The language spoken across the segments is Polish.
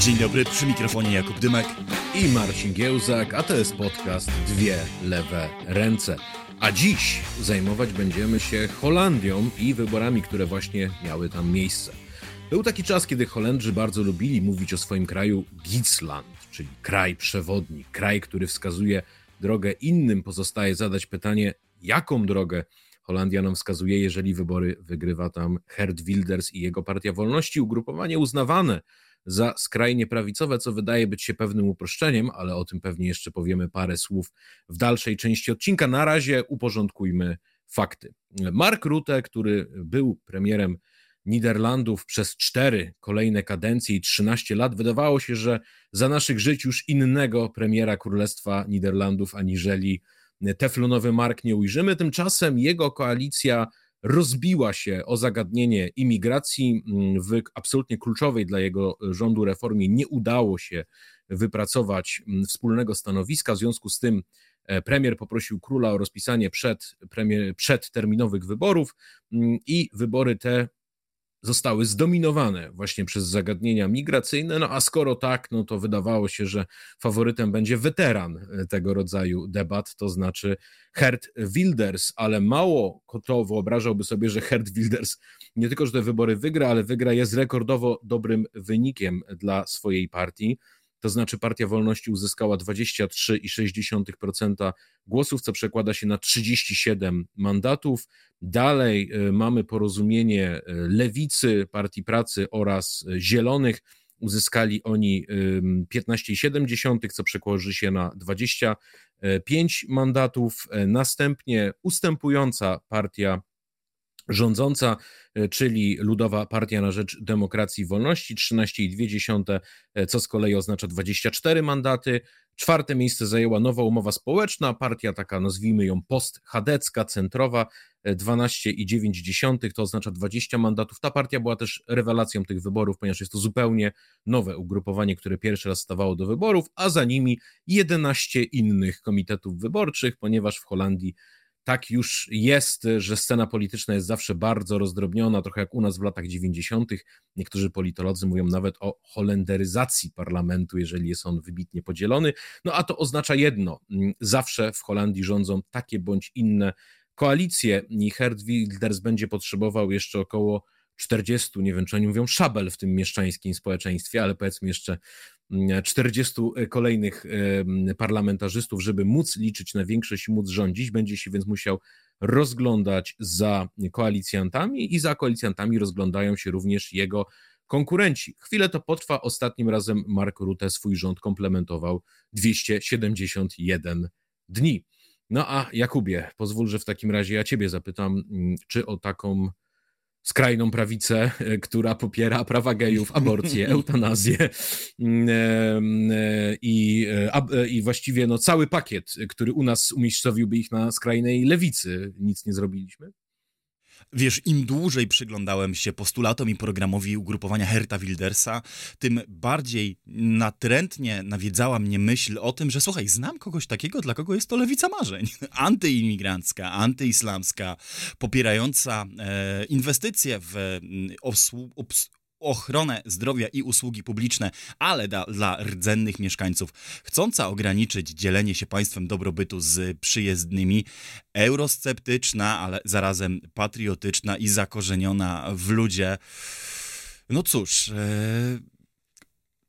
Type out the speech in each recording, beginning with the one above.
Dzień dobry, przy mikrofonie Jakub Dymek i Marcin Giełzak, a to jest podcast Dwie Lewe Ręce. A dziś zajmować będziemy się Holandią i wyborami, które właśnie miały tam miejsce. Był taki czas, kiedy Holendrzy bardzo lubili mówić o swoim kraju Gidsland, czyli kraj przewodni, kraj, który wskazuje drogę innym. Pozostaje zadać pytanie, jaką drogę Holandia nam wskazuje, jeżeli wybory wygrywa tam Herd Wilders i jego Partia Wolności, ugrupowanie uznawane za skrajnie prawicowe, co wydaje być się pewnym uproszczeniem, ale o tym pewnie jeszcze powiemy parę słów w dalszej części odcinka. Na razie uporządkujmy fakty. Mark Rutte, który był premierem Niderlandów przez cztery kolejne kadencje i 13 lat, wydawało się, że za naszych żyć już innego premiera Królestwa Niderlandów aniżeli teflonowy Mark nie ujrzymy. Tymczasem jego koalicja rozbiła się o zagadnienie imigracji. Mm, w absolutnie kluczowej dla jego rządu reformie nie udało się wypracować mm, wspólnego stanowiska. W związku z tym e, premier poprosił króla o rozpisanie przed, premier, przedterminowych wyborów mm, i wybory te zostały zdominowane właśnie przez zagadnienia migracyjne. No a skoro tak, no to wydawało się, że faworytem będzie weteran e, tego rodzaju debat, to znaczy Herd Wilders, ale mało kto wyobrażałby sobie, że Herd Wilders nie tylko, że te wybory wygra, ale wygra je rekordowo dobrym wynikiem dla swojej partii to znaczy Partia Wolności uzyskała 23,6% głosów, co przekłada się na 37 mandatów. Dalej y, mamy porozumienie y, Lewicy, Partii Pracy oraz y, Zielonych. Uzyskali oni 15,7, co przekłada się na 25 mandatów. Następnie ustępująca partia rządząca, e, czyli Ludowa Partia na Rzecz Demokracji i Wolności, 13,2, e, co z kolei oznacza 24 mandaty. Czwarte miejsce zajęła nowa umowa społeczna, partia taka nazwijmy ją post-chadecka, centrowa, 12,9, e, to oznacza 20 mandatów. Ta partia była też rewelacją tych wyborów, ponieważ jest to zupełnie nowe ugrupowanie, które pierwszy raz stawało do wyborów, a za nimi 11 innych komitetów wyborczych, ponieważ w Holandii tak już jest, że scena polityczna jest zawsze bardzo rozdrobniona, trochę jak u nas w latach 90. Niektórzy politolodzy mówią nawet o holenderyzacji parlamentu, jeżeli jest on wybitnie podzielony. No a to oznacza jedno: zawsze w Holandii rządzą takie bądź inne koalicje i Herd Wilders będzie potrzebował jeszcze około 40, nie wiem czy oni mówią szabel w tym mieszczańskim społeczeństwie, ale powiedzmy jeszcze 40 e, kolejnych parlamentarzystów, żeby móc liczyć na większość i móc rządzić, będzie się więc musiał rozglądać za koalicjantami i za koalicjantami rozglądają się również jego konkurenci. Chwilę to potrwa. Ostatnim razem Mark Rutte swój rząd komplementował 271 dni. No a Jakubie, pozwól, że w takim razie ja ciebie zapytam, mm, czy o taką skrajną prawicę, e, która popiera prawa gejów, aborcję, eutanazję mm, e, i, e, i właściwie no, cały pakiet, który u nas umiejscowiłby ich na skrajnej lewicy. Nic nie zrobiliśmy? Wiesz, im dłużej przyglądałem się postulatom i programowi ugrupowania Herta Wildersa, tym bardziej natrętnie nawiedzała mnie myśl o tym, że słuchaj, znam kogoś takiego, dla kogo jest to lewica marzeń. Antyimigrancka, antyislamska, popierająca e, inwestycje w mm, ochronę zdrowia i usługi publiczne, ale da, dla rdzennych mieszkańców, chcąca ograniczyć dzielenie się państwem dobrobytu z przyjezdnymi, eurosceptyczna, ale zarazem patriotyczna i zakorzeniona w ludzie. No cóż, e,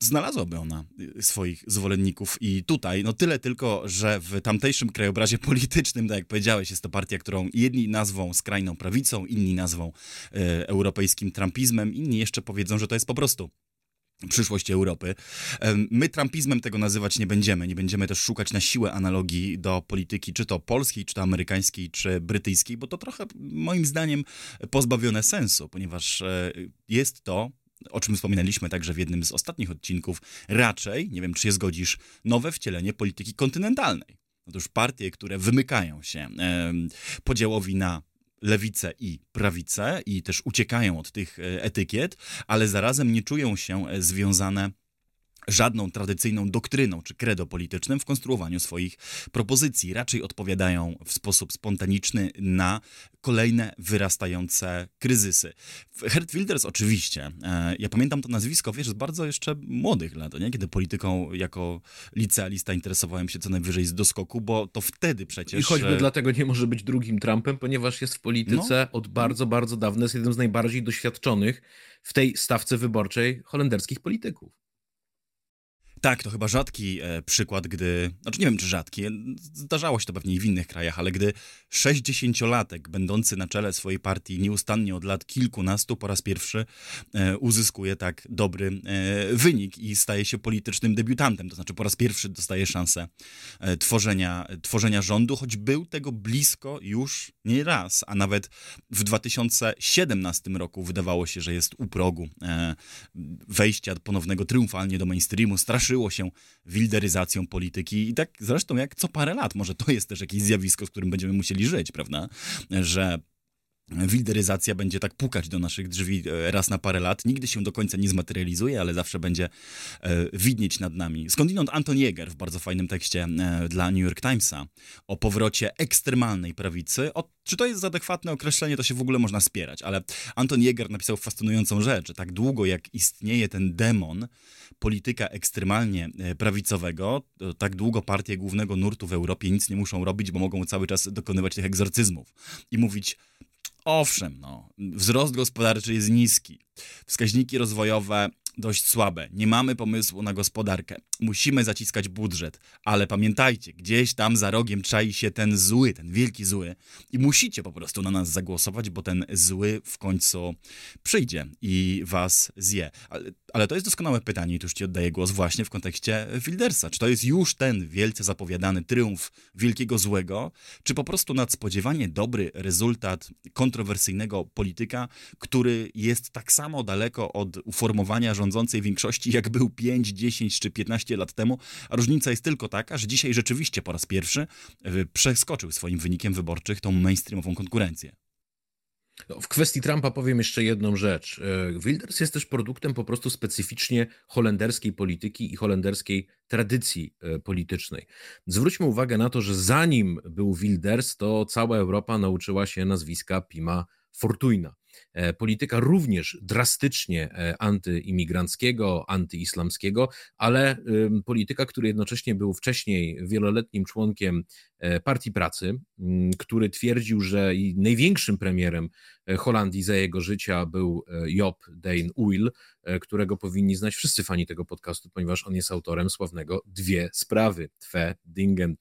znalazłaby ona y, swoich zwolenników i tutaj, no tyle tylko, że w tamtejszym krajobrazie politycznym, tak jak powiedziałeś, jest to partia, którą jedni nazwą skrajną prawicą, inni nazwą e, europejskim trumpizmem, inni jeszcze powiedzą, że to jest po prostu przyszłość Europy. My trumpizmem tego nazywać nie będziemy. Nie będziemy też szukać na siłę analogii do polityki, czy to polskiej, czy to amerykańskiej, czy brytyjskiej, bo to trochę moim zdaniem pozbawione sensu, ponieważ e, jest to o czym wspominaliśmy także w jednym z ostatnich odcinków, raczej, nie wiem czy się zgodzisz, nowe wcielenie polityki kontynentalnej. Otóż partie, które wymykają się podziałowi na lewicę i prawicę i też uciekają od tych e, etykiet, ale zarazem nie czują się e, związane żadną tradycyjną doktryną czy credo politycznym w konstruowaniu swoich propozycji. Raczej odpowiadają w sposób spontaniczny na kolejne wyrastające kryzysy. Hert Wilders oczywiście, e, ja pamiętam to nazwisko, wiesz, z bardzo jeszcze młodych lat, nie? kiedy polityką jako licealista interesowałem się co najwyżej z doskoku, bo to wtedy przecież... I choćby e, dlatego nie może być drugim Trumpem, ponieważ jest w polityce no. od bardzo, bardzo dawna, jest jednym z najbardziej doświadczonych w tej stawce wyborczej holenderskich polityków. Tak, to chyba rzadki e, przykład, gdy, znaczy nie wiem czy rzadki, zdarzało się to pewnie w innych krajach, ale gdy 60-latek będący na czele swojej partii nieustannie od lat kilkunastu po raz pierwszy e, uzyskuje tak dobry e, wynik i staje się politycznym debiutantem, to znaczy po raz pierwszy dostaje szansę e, tworzenia, tworzenia rządu, choć był tego blisko już nie raz, a nawet w 2017 roku wydawało się, że jest u progu e, wejścia ponownego triumfalnie do mainstreamu, straszy straszyło się wilderyzacją polityki i tak zresztą jak co parę lat, może to jest też jakieś zjawisko, z którym będziemy musieli żyć, prawda? Że wilderyzacja będzie tak pukać do naszych drzwi e, raz na parę lat. Nigdy się do końca nie zmaterializuje, ale zawsze będzie e, widnieć nad nami. Skądinąd Anton Jäger w bardzo fajnym tekście e, dla New York Timesa o powrocie ekstremalnej prawicy. O, czy to jest adekwatne określenie, to się w ogóle można spierać, ale Anton Jäger napisał fascynującą rzecz, że tak długo jak istnieje ten demon polityka ekstremalnie prawicowego, tak długo partie głównego nurtu w Europie nic nie muszą robić, bo mogą cały czas dokonywać tych egzorcyzmów i mówić Owszem, no, wzrost gospodarczy jest niski. Wskaźniki rozwojowe dość słabe. Nie mamy pomysłu na gospodarkę. Musimy zaciskać budżet, ale pamiętajcie, gdzieś tam za rogiem czai się ten zły, ten wielki zły i musicie po prostu na nas zagłosować, bo ten zły w końcu przyjdzie i was zje. Ale, ale to jest doskonałe pytanie i tu już ci oddaję głos właśnie w kontekście Wildersa. Czy to jest już ten wielce zapowiadany triumf wielkiego złego, czy po prostu nadspodziewanie dobry rezultat kontrowersyjnego polityka, który jest tak samo daleko od uformowania rządzącej większości, jak był 5, 10 czy 15 lat temu. A różnica jest tylko taka, że dzisiaj rzeczywiście po raz pierwszy e, przeskoczył swoim wynikiem wyborczych tą mainstreamową konkurencję. No, w kwestii Trumpa powiem jeszcze jedną rzecz. E, Wilders jest też produktem po prostu specyficznie holenderskiej polityki i holenderskiej tradycji e, politycznej. Zwróćmy uwagę na to, że zanim był Wilders, to cała Europa nauczyła się nazwiska Pima Fortuna. E, polityka również drastycznie e, antyimigranckiego, antyislamskiego, ale polityka, który jednocześnie był wcześniej wieloletnim członkiem e, Partii Pracy, który twierdził, że największym premierem Holandii za jego życia był Job Dane Uyl, którego powinni znać wszyscy fani tego podcastu, ponieważ on jest autorem sławnego Dwie sprawy, Twe Dingen.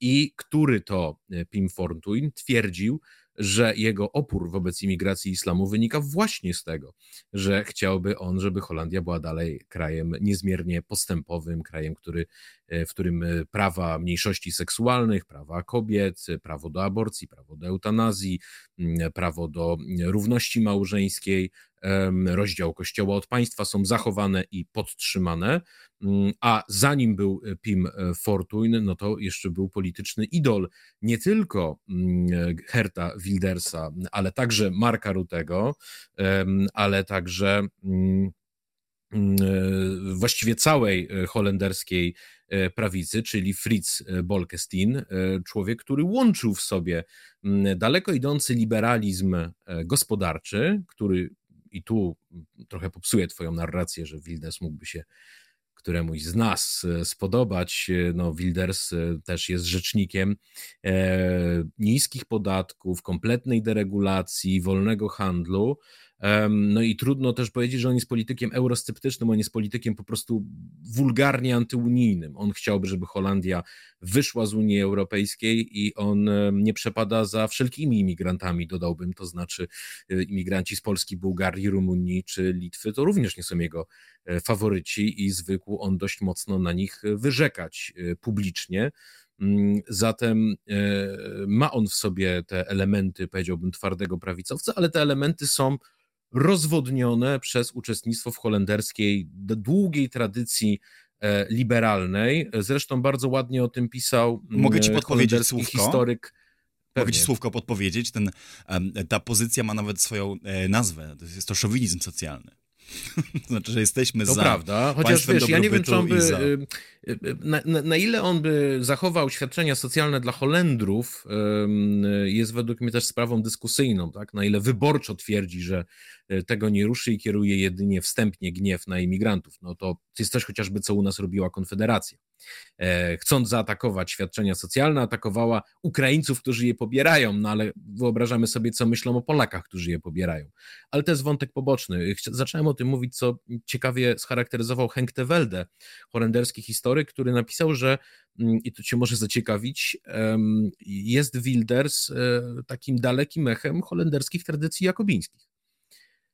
I który to Pim Fortuyn twierdził, że jego opór wobec imigracji islamu wynika właśnie z tego, że chciałby on, żeby Holandia była dalej krajem niezmiernie postępowym, krajem, który, e, w którym e, prawa mniejszości seksualnych, prawa kobiet, prawo do aborcji, prawo do eutanazji, prawo do równości małżeńskiej, rozdział Kościoła od państwa są zachowane i podtrzymane, mm, a zanim był e, Pim e, Fortuyn, no to jeszcze był polityczny idol nie tylko mm, Herta Wildersa, ale także Marka Rutego, ale także mm, e, właściwie całej holenderskiej prawicy, czyli Fritz Bolkestein, człowiek, który łączył w sobie daleko idący liberalizm gospodarczy, który i tu trochę popsuję Twoją narrację, że Wilders mógłby się któremuś z nas e, spodobać. E, no, Wilders e, też jest rzecznikiem niskich podatków, kompletnej deregulacji, wolnego handlu. No i trudno też powiedzieć, że on jest politykiem eurosceptycznym, on jest politykiem po prostu wulgarnie antyunijnym. On chciałby, żeby Holandia wyszła z Unii Europejskiej i on nie przepada za wszelkimi imigrantami, dodałbym, to znaczy e, imigranci z Polski, Bułgarii, Rumunii czy Litwy, to również nie są jego e, faworyci i zwykł on dość mocno na nich wyrzekać e, publicznie. Mm, zatem ma on w sobie te elementy, powiedziałbym, twardego prawicowca, ale te elementy są rozwodnione przez uczestnictwo w holenderskiej długiej tradycji e, liberalnej. Zresztą bardzo ładnie o tym pisał Mogę ci podpowiedzieć słówko? historyk. Pewnie. Mogę ci słówko podpowiedzieć. Ten, ta pozycja ma nawet swoją e, nazwę. To jest to szowinizm socjalny. znaczy, że jesteśmy to za. To prawda, chociaż wiesz, ja nie wiem, czy on by, za... Y, y, na, na, na, ile on by zachował świadczenia socjalne dla Holendrów, jest według mnie też sprawą dyskusyjną, tak? Na ile wyborczo twierdzi, że tego nie ruszy i kieruje jedynie wstępnie gniew na imigrantów. No to jest coś chociażby, co u nas robiła Konfederacja. E, chcąc zaatakować świadczenia socjalne, atakowała Ukraińców, którzy je pobierają, no ale wyobrażamy sobie, co myślą o Polakach, którzy je pobierają. Ale to jest wątek poboczny. Zacząłem o tym mówić, co ciekawie scharakteryzował Henk de Velde, holenderski historyk, który napisał, że mm, i to cię może zaciekawić, jest Wilders e, takim dalekim echem holenderskich tradycji jakobińskich.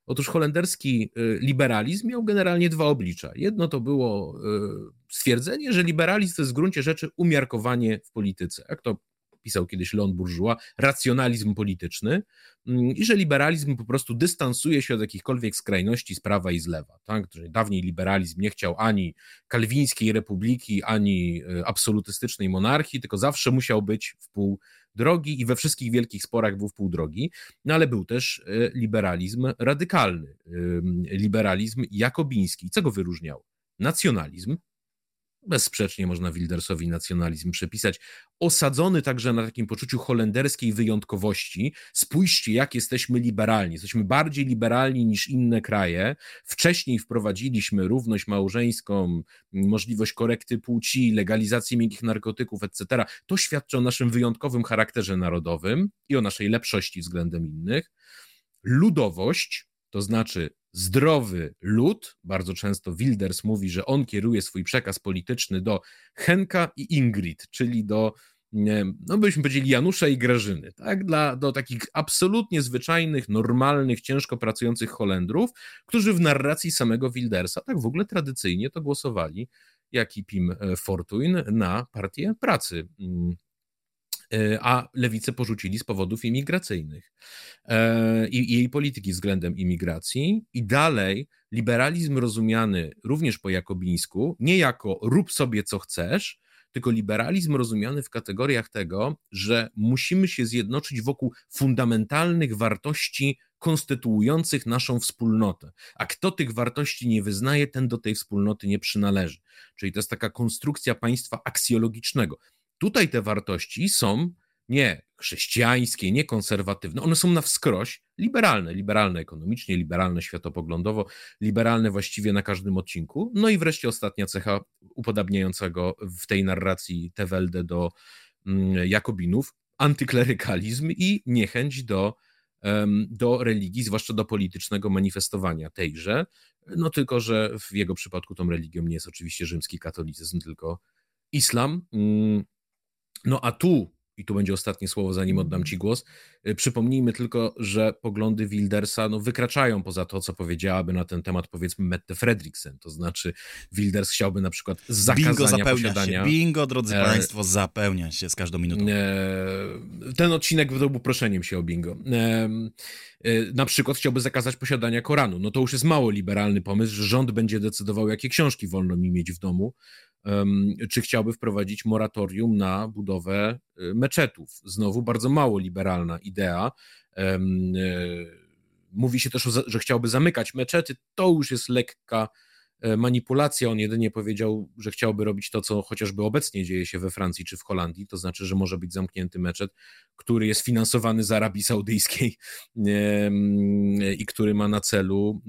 Otóż holenderski y, liberalizm miał generalnie dwa oblicza. Jedno to było y, stwierdzenie, że liberalizm to jest w gruncie rzeczy umiarkowanie w polityce. Jak to pisał kiedyś Leon Bourgeois, racjonalizm polityczny mm, i że liberalizm po prostu dystansuje się od jakichkolwiek skrajności z prawa i z lewa. Tak? Dawniej liberalizm nie chciał ani kalwińskiej republiki, ani y, absolutystycznej monarchii, tylko zawsze musiał być w pół drogi i we wszystkich wielkich sporach był w pół drogi, no ale był też e, liberalizm radykalny, liberalizm jakobiński. Co go wyróżniał? Nacjonalizm, bezsprzecznie można Wildersowi nacjonalizm przypisać, osadzony także na takim poczuciu holenderskiej wyjątkowości. Spójrzcie, jak jesteśmy liberalni. Jesteśmy bardziej liberalni niż inne kraje. Wcześniej wprowadziliśmy równość małżeńską, możliwość korekty płci, legalizację miękkich narkotyków, etc. To świadczy o naszym wyjątkowym charakterze narodowym i o naszej lepszości względem innych. Ludowość, to znaczy zdrowy lud. Bardzo często Wilders mówi, że on kieruje swój przekaz polityczny do Henka i Ingrid, czyli do, no byśmy powiedzieli, Janusza i Grażyny, tak? Dla, do takich absolutnie zwyczajnych, normalnych, ciężko pracujących Holendrów, którzy w narracji samego Wildersa, tak w ogóle tradycyjnie to głosowali, jak i Pim e, Fortuyn, na partię pracy mm, a lewicę porzucili z powodów imigracyjnych e, i jej polityki względem imigracji. I dalej liberalizm rozumiany również po jakobińsku, nie jako rób sobie co chcesz, tylko liberalizm rozumiany w kategoriach tego, że musimy się zjednoczyć wokół fundamentalnych wartości konstytuujących naszą wspólnotę. A kto tych wartości nie wyznaje, ten do tej wspólnoty nie przynależy. Czyli to jest taka konstrukcja państwa aksjologicznego. Tutaj te wartości są nie chrześcijańskie, nie konserwatywne, one są na wskroś liberalne, liberalne ekonomicznie, liberalne światopoglądowo, liberalne właściwie na każdym odcinku. No i wreszcie ostatnia cecha upodabniającego w tej narracji Tewelde do mm, Jakobinów, antyklerykalizm i niechęć do, do religii, zwłaszcza do politycznego manifestowania tejże. No tylko, że w jego przypadku tą religią nie jest oczywiście rzymski katolicyzm, tylko islam. No a tu, i tu będzie ostatnie słowo, zanim oddam Ci głos, y, przypomnijmy tylko, że poglądy Wildersa no, wykraczają poza to, co powiedziałaby na ten temat powiedzmy Mette Fredriksen, to znaczy Wilders chciałby na przykład zakazania Bingo zapełnia posiadania... Się. Bingo, drodzy e... Państwo, zapełnia się z każdą minutą. E... Ten odcinek był proszeniem się o bingo. E... Na przykład chciałby zakazać posiadania Koranu. No to już jest mało liberalny pomysł, że rząd będzie decydował, jakie książki wolno mi mieć w domu, czy chciałby wprowadzić moratorium na budowę y, meczetów. Znowu bardzo mało liberalna idea. E, mówi się też, że chciałby zamykać meczety. To już jest lekka e, manipulacja. On jedynie powiedział, że chciałby robić to, co chociażby obecnie dzieje się we Francji czy w Holandii, to znaczy, że może być zamknięty meczet, który jest finansowany z Arabii Saudyjskiej i który ma na celu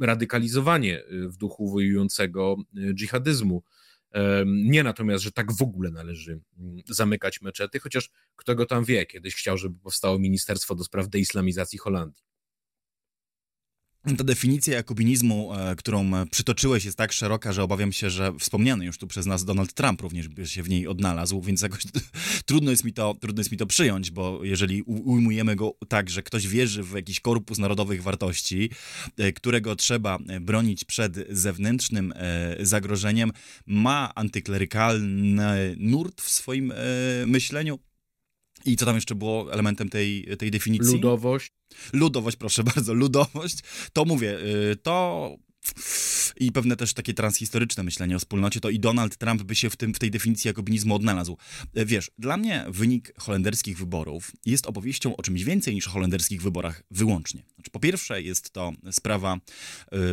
e, radykalizowanie w duchu wojującego dżihadyzmu nie natomiast, że tak w ogóle należy mm, zamykać meczety, chociaż kto go tam wie, kiedyś chciał, żeby powstało Ministerstwo do Spraw Deislamizacji Holandii. Ta definicja jakobinizmu, e, którą przytoczyłeś, jest tak szeroka, że obawiam się, że wspomniany już tu przez nas Donald Trump również by się w niej odnalazł, więc jakoś trudno jest mi to, trudno jest mi to przyjąć, bo jeżeli ujmujemy go tak, że ktoś wierzy w jakiś korpus narodowych wartości, e, którego trzeba e, bronić przed zewnętrznym zagrożeniem, ma antyklerykalny nurt w swoim myśleniu, i co tam jeszcze było elementem tej, tej definicji? Ludowość. Ludowość, proszę bardzo, ludowość. To mówię, y, to i pewne też takie transhistoryczne myślenie o wspólnocie, to i Donald Trump by się w, tym, w tej definicji jakobinizmu odnalazł. E, wiesz, dla mnie wynik holenderskich wyborów jest opowieścią o czymś więcej niż o holenderskich wyborach wyłącznie. Znaczy, po pierwsze jest to sprawa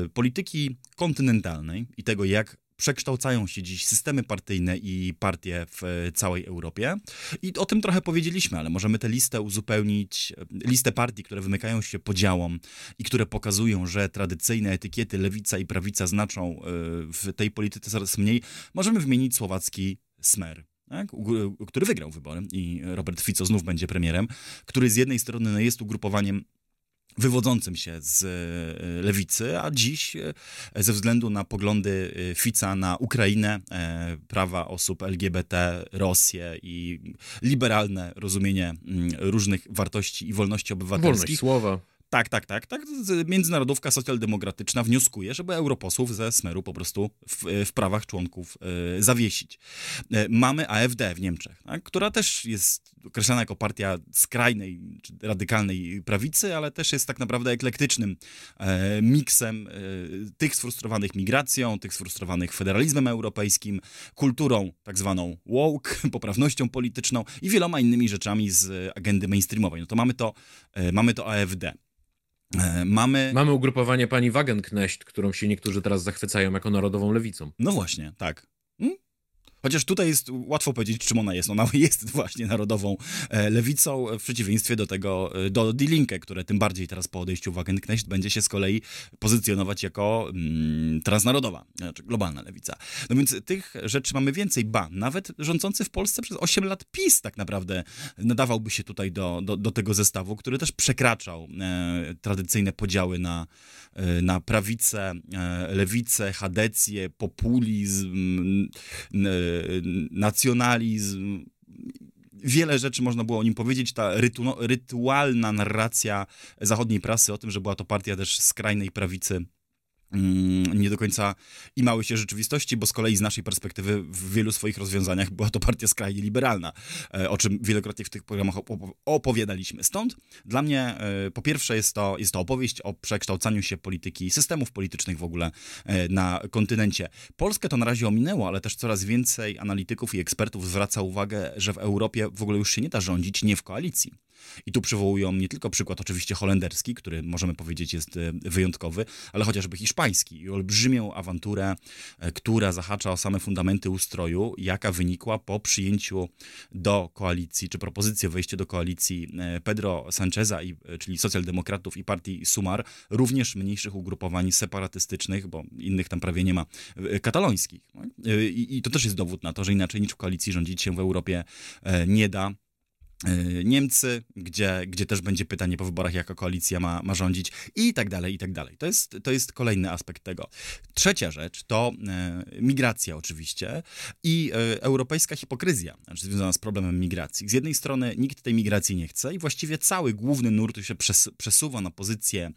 y, polityki kontynentalnej i tego, jak przekształcają się dziś systemy partyjne i partie w całej Europie. I o tym trochę powiedzieliśmy, ale możemy tę listę uzupełnić, listę partii, które wymykają się podziałom i które pokazują, że tradycyjne etykiety lewica i prawica znaczą e, w tej polityce coraz mniej. Możemy wymienić słowacki Smer. Tak? który wygrał wybory i Robert Fico znów będzie premierem, który z jednej strony jest ugrupowaniem wywodzącym się z e, lewicy, a dziś e, ze względu na poglądy e, Fica na Ukrainę, prawa osób LGBT, Rosję i liberalne rozumienie mm, różnych wartości i wolności obywatelskich. Wolność słowa tak, tak, tak, tak. Międzynarodówka socjaldemokratyczna wnioskuje, żeby europosłów ze Smeru po prostu w, w prawach członków y, zawiesić. Y, mamy AfD w Niemczech, tak, która też jest określana jako partia skrajnej, czy radykalnej prawicy, ale też jest tak naprawdę eklektycznym y, miksem tych sfrustrowanych migracją, tych sfrustrowanych federalizmem europejskim, kulturą tak zwaną woke, poprawnością polityczną i wieloma innymi rzeczami z agendy mainstreamowej. No to mamy to, mamy to AfD. E, mamy... Mamy ugrupowanie pani Wagenknecht, którą się niektórzy teraz zachwycają jako narodową lewicą. No właśnie, tak. Chociaż tutaj jest łatwo powiedzieć, czym ona jest. Ona jest właśnie narodową e, lewicą, w przeciwieństwie do tego, e, do Die Linke, które tym bardziej teraz po odejściu Wagenknecht będzie się z kolei pozycjonować jako mm, transnarodowa, znaczy globalna lewica. No więc tych rzeczy mamy więcej. Ba, nawet rządzący w Polsce przez 8 lat PiS tak naprawdę nadawałby się tutaj do, do, do tego zestawu, który też przekraczał e, tradycyjne podziały na, e, na prawicę, e, lewicę, chadecję, populizm, nacjonalizm. Wiele rzeczy można było o nim powiedzieć. Ta rytu, rytualna narracja zachodniej prasy o tym, że była to partia też skrajnej prawicy nie do końca imały się rzeczywistości, bo z kolei z naszej perspektywy w wielu swoich rozwiązaniach była to partia skrajnie liberalna, e, o czym wielokrotnie w tych programach opowiadaliśmy. Stąd dla mnie e, po pierwsze jest to, jest to opowieść o przekształcaniu się polityki, systemów politycznych w ogóle e, na kontynencie. Polskę to na razie ominęło, ale też coraz więcej analityków i ekspertów zwraca uwagę, że w Europie w ogóle już się nie da rządzić nie w koalicji. I tu przywołują nie tylko przykład oczywiście holenderski, który możemy powiedzieć jest e, wyjątkowy, ale chociażby hiszpański i olbrzymią awanturę, e, która zahacza o same fundamenty ustroju, jaka wynikła po przyjęciu do koalicji, czy propozycję wejścia do koalicji e, Pedro Sancheza, czyli socjaldemokratów i partii Sumar, również mniejszych ugrupowań separatystycznych, bo innych tam prawie nie ma, katalońskich. I, i to też jest dowód na to, że inaczej niż w koalicji rządzić się w Europie nie da. Y, Niemcy, gdzie, gdzie też będzie pytanie po wyborach, jaka koalicja ma, ma rządzić i tak dalej, i tak dalej. To jest, to jest kolejny aspekt tego. Trzecia rzecz to e, migracja oczywiście i e, europejska hipokryzja, znaczy związana z problemem migracji. Z jednej strony nikt tej migracji nie chce i właściwie cały główny nurt się przes przesuwa na pozycję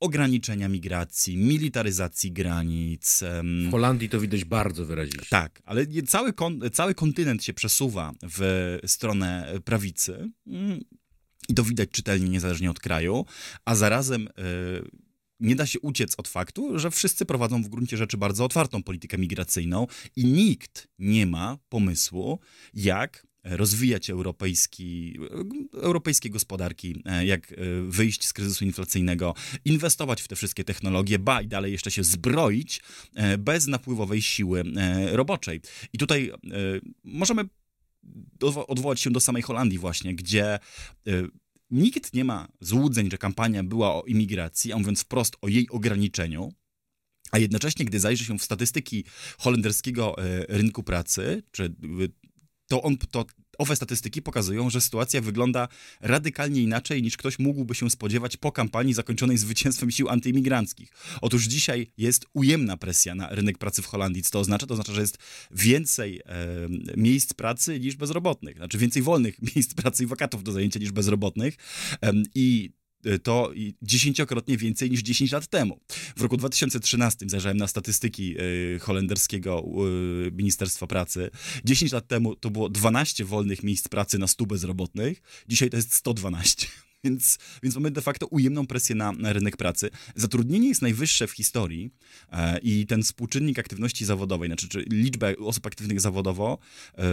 ograniczenia migracji, militaryzacji granic. E, w Holandii to widać bardzo wyraźnie. Tak, ale cały, kon cały kontynent się przesuwa w stronę prawicy Mm. I to widać czytelnie, niezależnie od kraju, a zarazem e, nie da się uciec od faktu, że wszyscy prowadzą w gruncie rzeczy bardzo otwartą politykę migracyjną i nikt nie ma pomysłu, jak rozwijać europejski, europejskie gospodarki, e, jak e, wyjść z kryzysu inflacyjnego, inwestować w te wszystkie technologie, ba i dalej jeszcze się zbroić bez napływowej siły roboczej. I tutaj możemy odwołać się do samej Holandii właśnie, gdzie y, nikt nie ma złudzeń, że kampania była o imigracji, a mówiąc wprost o jej ograniczeniu, a jednocześnie, gdy zajrzy się w statystyki holenderskiego y, rynku pracy, czy y, to, on, to owe statystyki pokazują, że sytuacja wygląda radykalnie inaczej niż ktoś mógłby się spodziewać po kampanii zakończonej zwycięstwem sił antyimigranckich. Otóż dzisiaj jest ujemna presja na rynek pracy w Holandii. Co to oznacza? To oznacza, że jest więcej e, miejsc pracy niż bezrobotnych. Znaczy więcej wolnych miejsc pracy i wakatów do zajęcia niż bezrobotnych. E, I to dziesięciokrotnie więcej niż 10 lat temu. W roku 2013 zajrzałem na statystyki y, holenderskiego y, Ministerstwa Pracy. 10 lat temu to było 12 wolnych miejsc pracy na 100 bezrobotnych, dzisiaj to jest 112. Więc, więc mamy de facto ujemną presję na, rynek pracy. Zatrudnienie jest najwyższe w historii e, i ten współczynnik aktywności zawodowej, znaczy czy liczba osób aktywnych zawodowo e,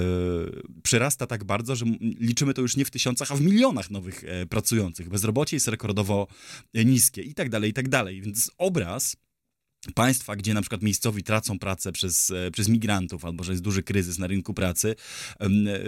przyrasta tak bardzo, że liczymy to już nie w tysiącach, a w milionach nowych e, pracujących. Bezrobocie jest rekordowo niskie i tak dalej, i tak dalej. Więc obraz państwa, gdzie na przykład miejscowi tracą pracę przez, e, przez migrantów albo że jest duży kryzys na rynku pracy,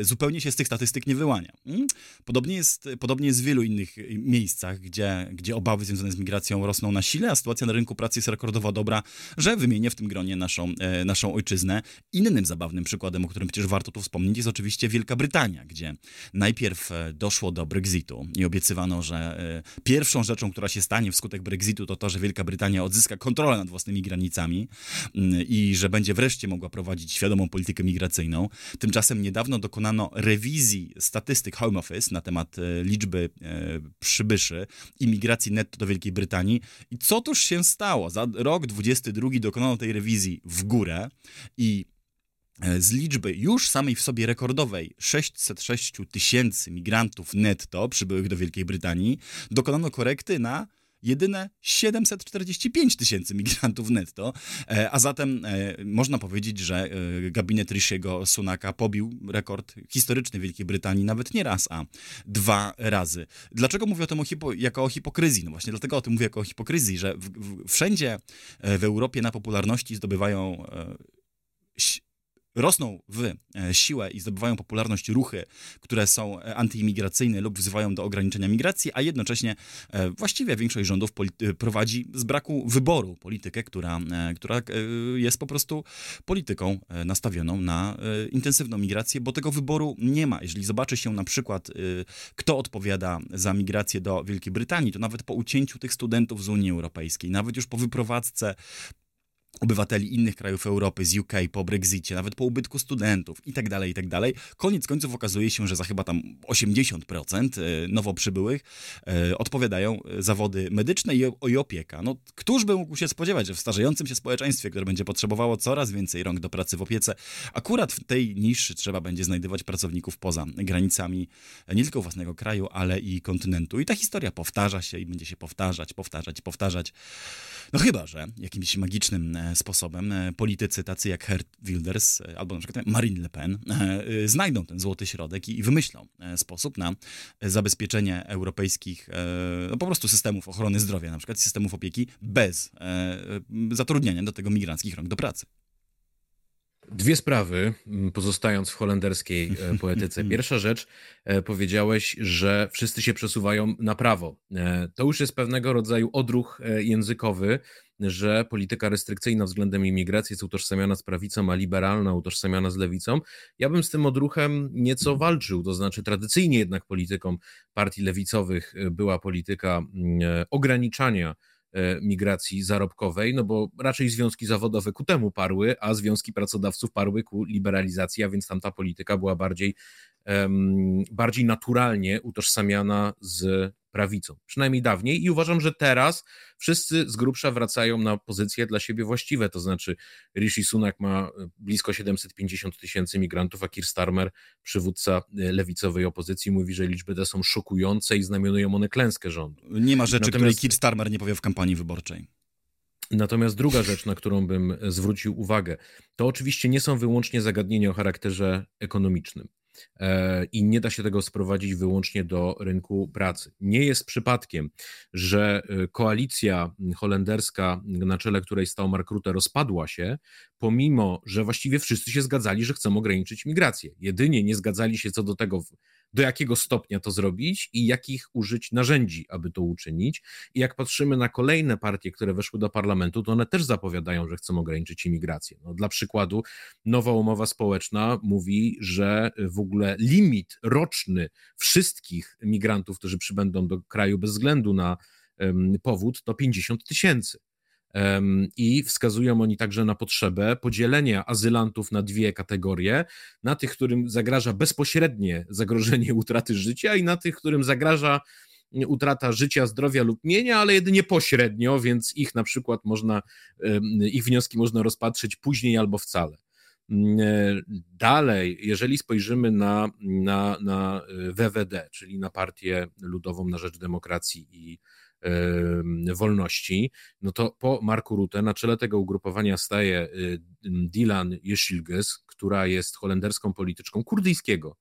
zupełnie się z tych statystyk nie wyłania. Mm? Podobnie jest, podobnie jest w wielu innych e, miejscach, gdzie, gdzie obawy związane z migracją rosną na sile, a sytuacja na rynku pracy jest rekordowo dobra, że wymienię w tym gronie naszą, e, naszą ojczyznę. Innym zabawnym przykładem, o którym przecież warto tu wspomnieć, jest oczywiście Wielka Brytania, gdzie najpierw doszło do Brexitu i obiecywano, że pierwszą rzeczą, która się stanie wskutek Brexitu, to to, że Wielka Brytania odzyska kontrolę nad własnymi własnymi granicami mm, i że będzie wreszcie mogła prowadzić świadomą politykę migracyjną. Tymczasem niedawno dokonano rewizji statystyk Home Office na temat e, liczby e, przybyszy i migracji netto do Wielkiej Brytanii. I co tuż się stało? Za rok 22 dokonano tej rewizji w górę i e, z liczby już samej w sobie rekordowej 606 tysięcy migrantów netto przybyłych do Wielkiej Brytanii dokonano korekty na jedyne 745 tysięcy migrantów netto, e, a zatem e, można powiedzieć, że e, gabinet Rishiego Sunaka pobił rekord historyczny Wielkiej Brytanii nawet nie raz, a dwa razy. Dlaczego mówię o tym o hipo, jako o hipokryzji? No właśnie dlatego o tym mówię jako o hipokryzji, że w, w, wszędzie w Europie na popularności zdobywają rosną w e, siłę i zdobywają popularność ruchy, które są e, antyimigracyjne lub wzywają do ograniczenia migracji, a jednocześnie e, właściwie większość rządów prowadzi z braku wyboru politykę, która, która jest po prostu polityką nastawioną na intensywną migrację, bo tego wyboru nie ma. Jeżeli zobaczy się na przykład, kto odpowiada za migrację do Wielkiej Brytanii, to nawet po ucięciu tych studentów z Unii Europejskiej, nawet już po wyprowadzce obywateli innych krajów Europy, z UK, po Brexicie, nawet po ubytku studentów i tak dalej, i tak dalej. Koniec końców okazuje się, że za chyba tam 80% e, nowo przybyłych e, odpowiadają e, zawody medyczne i, opieka. No, któż by mógł się spodziewać, że w starzejącym się społeczeństwie, które będzie potrzebowało coraz więcej rąk do pracy w opiece, akurat w tej niszy trzeba będzie znajdywać pracowników poza granicami nie tylko własnego kraju, ale i kontynentu. I ta historia powtarza się i będzie się powtarzać, powtarzać, powtarzać. No chyba, że jakimś magicznym sposobem e, politycy tacy jak Hert Wilders e, albo na przykład Marine Le Pen e, znajdą ten złoty środek i wymyślą sposób na zabezpieczenie europejskich no po prostu systemów ochrony zdrowia, na przykład systemów opieki bez zatrudniania do tego migranckich rąk do pracy. Dwie sprawy, pozostając w holenderskiej poetyce. Pierwsza rzecz, powiedziałeś, że wszyscy się przesuwają na prawo. To już jest pewnego rodzaju odruch językowy, że polityka restrykcyjna względem imigracji jest utożsamiana z prawicą, a liberalna utożsamiana z lewicą. Ja bym z tym odruchem nieco walczył, to znaczy tradycyjnie jednak polityką partii lewicowych e, była polityka mm, e, ograniczania e, migracji zarobkowej, no bo raczej związki zawodowe ku temu parły, a związki pracodawców parły ku liberalizacji, a więc tam ta polityka była bardziej, bardziej naturalnie utożsamiana z prawicą, przynajmniej dawniej i uważam, że teraz wszyscy z grubsza wracają na pozycje dla siebie właściwe, to znaczy Rishi Sunak ma e, blisko 750 tysięcy migrantów, a Keir Starmer, przywódca e, lewicowej opozycji, mówi, że liczby te są szokujące i znamionują one klęskę rządu. Nie ma rzeczy, Natomiast... której Keir Starmer nie powie w kampanii wyborczej. Natomiast druga rzecz, na którą bym zwrócił uwagę, to oczywiście nie są wyłącznie zagadnienia o charakterze ekonomicznym. E, i nie da się tego sprowadzić wyłącznie do rynku pracy. Nie jest przypadkiem, że e, koalicja holenderska, na czele której stał Mark Rutte, rozpadła się, pomimo że właściwie wszyscy się zgadzali, że chcą ograniczyć migrację. Jedynie nie zgadzali się co do tego, do jakiego stopnia to zrobić i jakich użyć narzędzi, aby to uczynić. I jak patrzymy na kolejne partie, które weszły do parlamentu, to one też zapowiadają, że chcą ograniczyć imigrację. No, dla przykładu, nowa umowa społeczna mówi, że w ogóle limit roczny wszystkich migrantów, którzy przybędą do kraju bez względu na powód, to 50 tysięcy. I wskazują oni także na potrzebę podzielenia azylantów na dwie kategorie: na tych, którym zagraża bezpośrednie zagrożenie utraty życia, i na tych, którym zagraża utrata życia, zdrowia lub mienia, ale jedynie pośrednio, więc ich na przykład można, ich wnioski można rozpatrzyć później albo wcale. Dalej, jeżeli spojrzymy na, na, na WWD, czyli na Partię Ludową na Rzecz Demokracji i wolności, no to po Marku Rutte na czele tego ugrupowania staje Dilan Yeşilgöz, która jest holenderską polityczką kurdyjskiego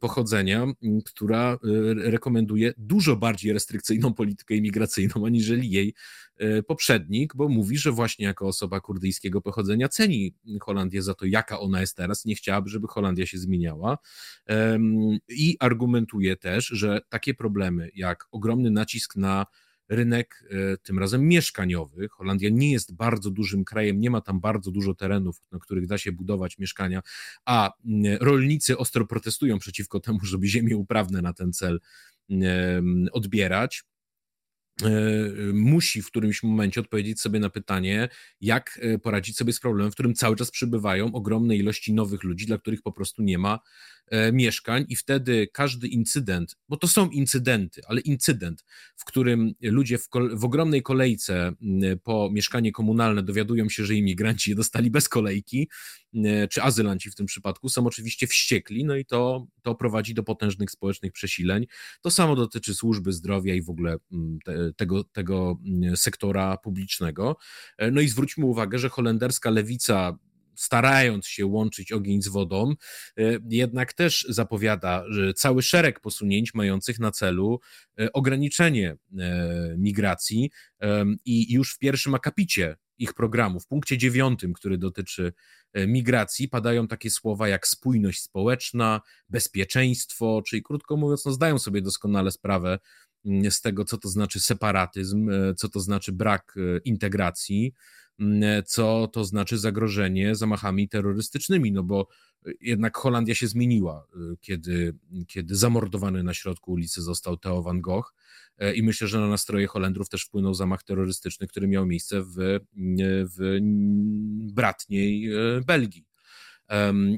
pochodzenia, która rekomenduje dużo bardziej restrykcyjną politykę imigracyjną aniżeli jej poprzednik, bo mówi, że właśnie jako osoba kurdyjskiego pochodzenia ceni Holandię za to, jaka ona jest teraz, nie chciałaby, żeby Holandia się zmieniała. I argumentuje też, że takie problemy jak ogromny nacisk na rynek e, tym razem mieszkaniowy. Holandia nie jest bardzo dużym krajem, nie ma tam bardzo dużo terenów, na których da się budować mieszkania, a rolnicy ostro protestują przeciwko temu, żeby ziemie uprawne na ten cel odbierać. E, musi w którymś momencie odpowiedzieć sobie na pytanie, jak e, poradzić sobie z problemem, w którym cały czas przybywają ogromne ilości nowych ludzi, dla których po prostu nie ma E, mieszkań i wtedy każdy incydent, bo to są incydenty, ale incydent, w którym ludzie w, w, ogromnej kolejce po mieszkanie komunalne dowiadują się, że imigranci je dostali bez kolejki, czy azylanci w tym przypadku, są oczywiście wściekli, no i to, to prowadzi do potężnych społecznych przesileń. To samo dotyczy służby zdrowia i w ogóle te, tego, tego sektora publicznego. E, no i zwróćmy uwagę, że holenderska lewica starając się łączyć ogień z wodą, e, jednak też zapowiada cały szereg posunięć mających na celu e, ograniczenie migracji i już w pierwszym akapicie ich programu, w punkcie dziewiątym, który dotyczy migracji, padają takie słowa jak spójność społeczna, bezpieczeństwo, czyli krótko mówiąc, no zdają sobie doskonale sprawę mm, z tego, co to znaczy separatyzm, co to znaczy brak integracji Mm, co to znaczy zagrożenie zamachami terrorystycznymi, no bo jednak Holandia się zmieniła, kiedy, kiedy zamordowany na środku ulicy został Theo van Gogh e, i myślę, że na nastroje Holendrów też wpłynął zamach terrorystyczny, który miał miejsce w, w bratniej e, Belgii.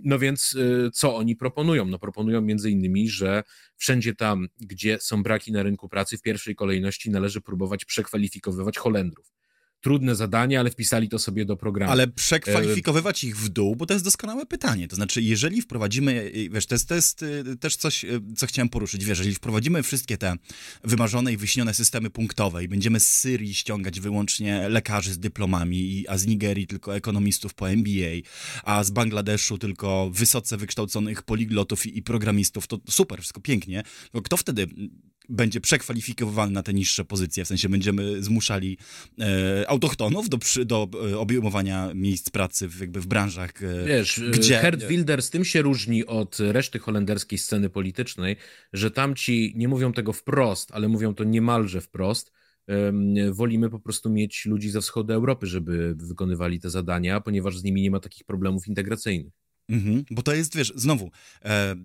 No więc y, co oni proponują? No proponują między innymi, że wszędzie tam, gdzie są braki na rynku pracy, w pierwszej kolejności należy próbować przekwalifikowywać Holendrów trudne zadanie, ale wpisali to sobie do programu. Ale przekwalifikowywać ich w dół, bo to jest doskonałe pytanie. To znaczy, jeżeli wprowadzimy, wiesz, to jest, to jest y, też coś, y, co chciałem poruszyć, wiesz, jeżeli wprowadzimy wszystkie te wymarzone i wyśnione systemy punktowe i będziemy z Syrii ściągać wyłącznie lekarzy z dyplomami, a z Nigerii tylko ekonomistów po MBA, a z Bangladeszu tylko wysoce wykształconych poliglotów i, i programistów, to super, wszystko pięknie. To kto wtedy będzie przekwalifikowany na te niższe pozycje, w sensie będziemy zmuszali e, autochtonów do, przy, do e, obejmowania miejsc pracy w, jakby w branżach, e, Wiesz, gdzie... Herd Wilders tym się różni od reszty holenderskiej sceny politycznej, że tamci nie mówią tego wprost, ale mówią to niemalże wprost, wolimy po prostu mieć ludzi ze wschodu Europy, żeby wykonywali te zadania, ponieważ z nimi nie ma takich problemów integracyjnych. Mhm, bo to jest, wiesz, znowu, e,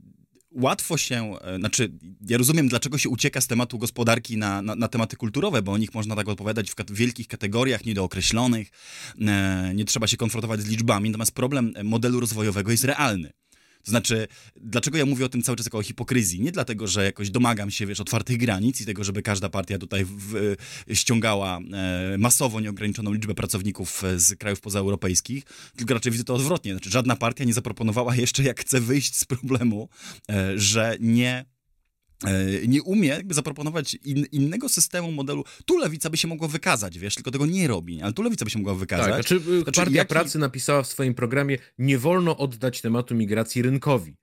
łatwo się, e, znaczy ja rozumiem, dlaczego się ucieka z tematu gospodarki na, na, na tematy kulturowe, bo o nich można tak odpowiadać w, w wielkich kategoriach, niedookreślonych, e, nie trzeba się konfrontować z liczbami, natomiast problem modelu rozwojowego jest realny. To znaczy, dlaczego ja mówię o tym cały czas jako o hipokryzji? Nie dlatego, że jakoś domagam się, wiesz, otwartych granic i tego, żeby każda partia tutaj w, ściągała e, masowo nieograniczoną liczbę pracowników e, z krajów pozaeuropejskich, tylko raczej widzę to odwrotnie. Znaczy, żadna partia nie zaproponowała jeszcze, jak chce wyjść z problemu, e, że nie nie umie jakby zaproponować in, innego systemu, modelu. Tu lewica by się mogła wykazać, wiesz, tylko tego nie robi, ale tu lewica by się mogła wykazać. Tak, znaczy, znaczy Partia jaki... Pracy napisała w swoim programie, nie wolno oddać tematu migracji rynkowi.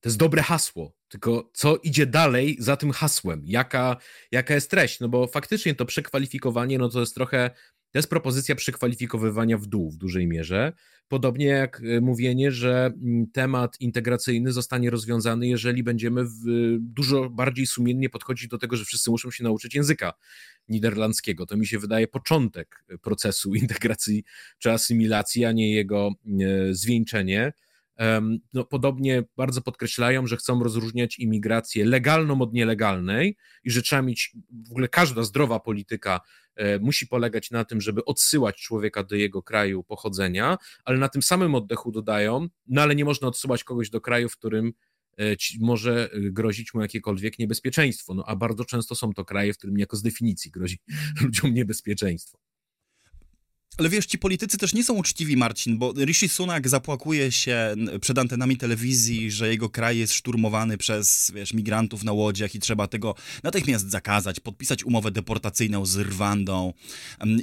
To jest dobre hasło, tylko co idzie dalej za tym hasłem? Jaka, jaka jest treść? No bo faktycznie to przekwalifikowanie, no to jest trochę to jest propozycja przekwalifikowywania w dół w dużej mierze. Podobnie jak e, mówienie, że mm, temat integracyjny zostanie rozwiązany, jeżeli będziemy dużo bardziej sumiennie podchodzić do tego, że wszyscy muszą się nauczyć języka niderlandzkiego. To mi się wydaje początek procesu integracji czy asymilacji, a nie jego e, zwieńczenie. No, podobnie bardzo podkreślają, że chcą rozróżniać imigrację legalną od nielegalnej i że trzeba mieć w ogóle każda zdrowa polityka e, musi polegać na tym, żeby odsyłać człowieka do jego kraju pochodzenia, ale na tym samym oddechu dodają, no ale nie można odsyłać kogoś do kraju, w którym e, może e, grozić mu jakiekolwiek niebezpieczeństwo. No a bardzo często są to kraje, w którym jako z definicji grozi ludziom niebezpieczeństwo. Ale wiesz, ci politycy też nie są uczciwi, Marcin, bo Rishi Sunak zapłakuje się przed antenami telewizji, że jego kraj jest szturmowany przez, wiesz, migrantów na łodziach i trzeba tego natychmiast zakazać, podpisać umowę deportacyjną z Rwandą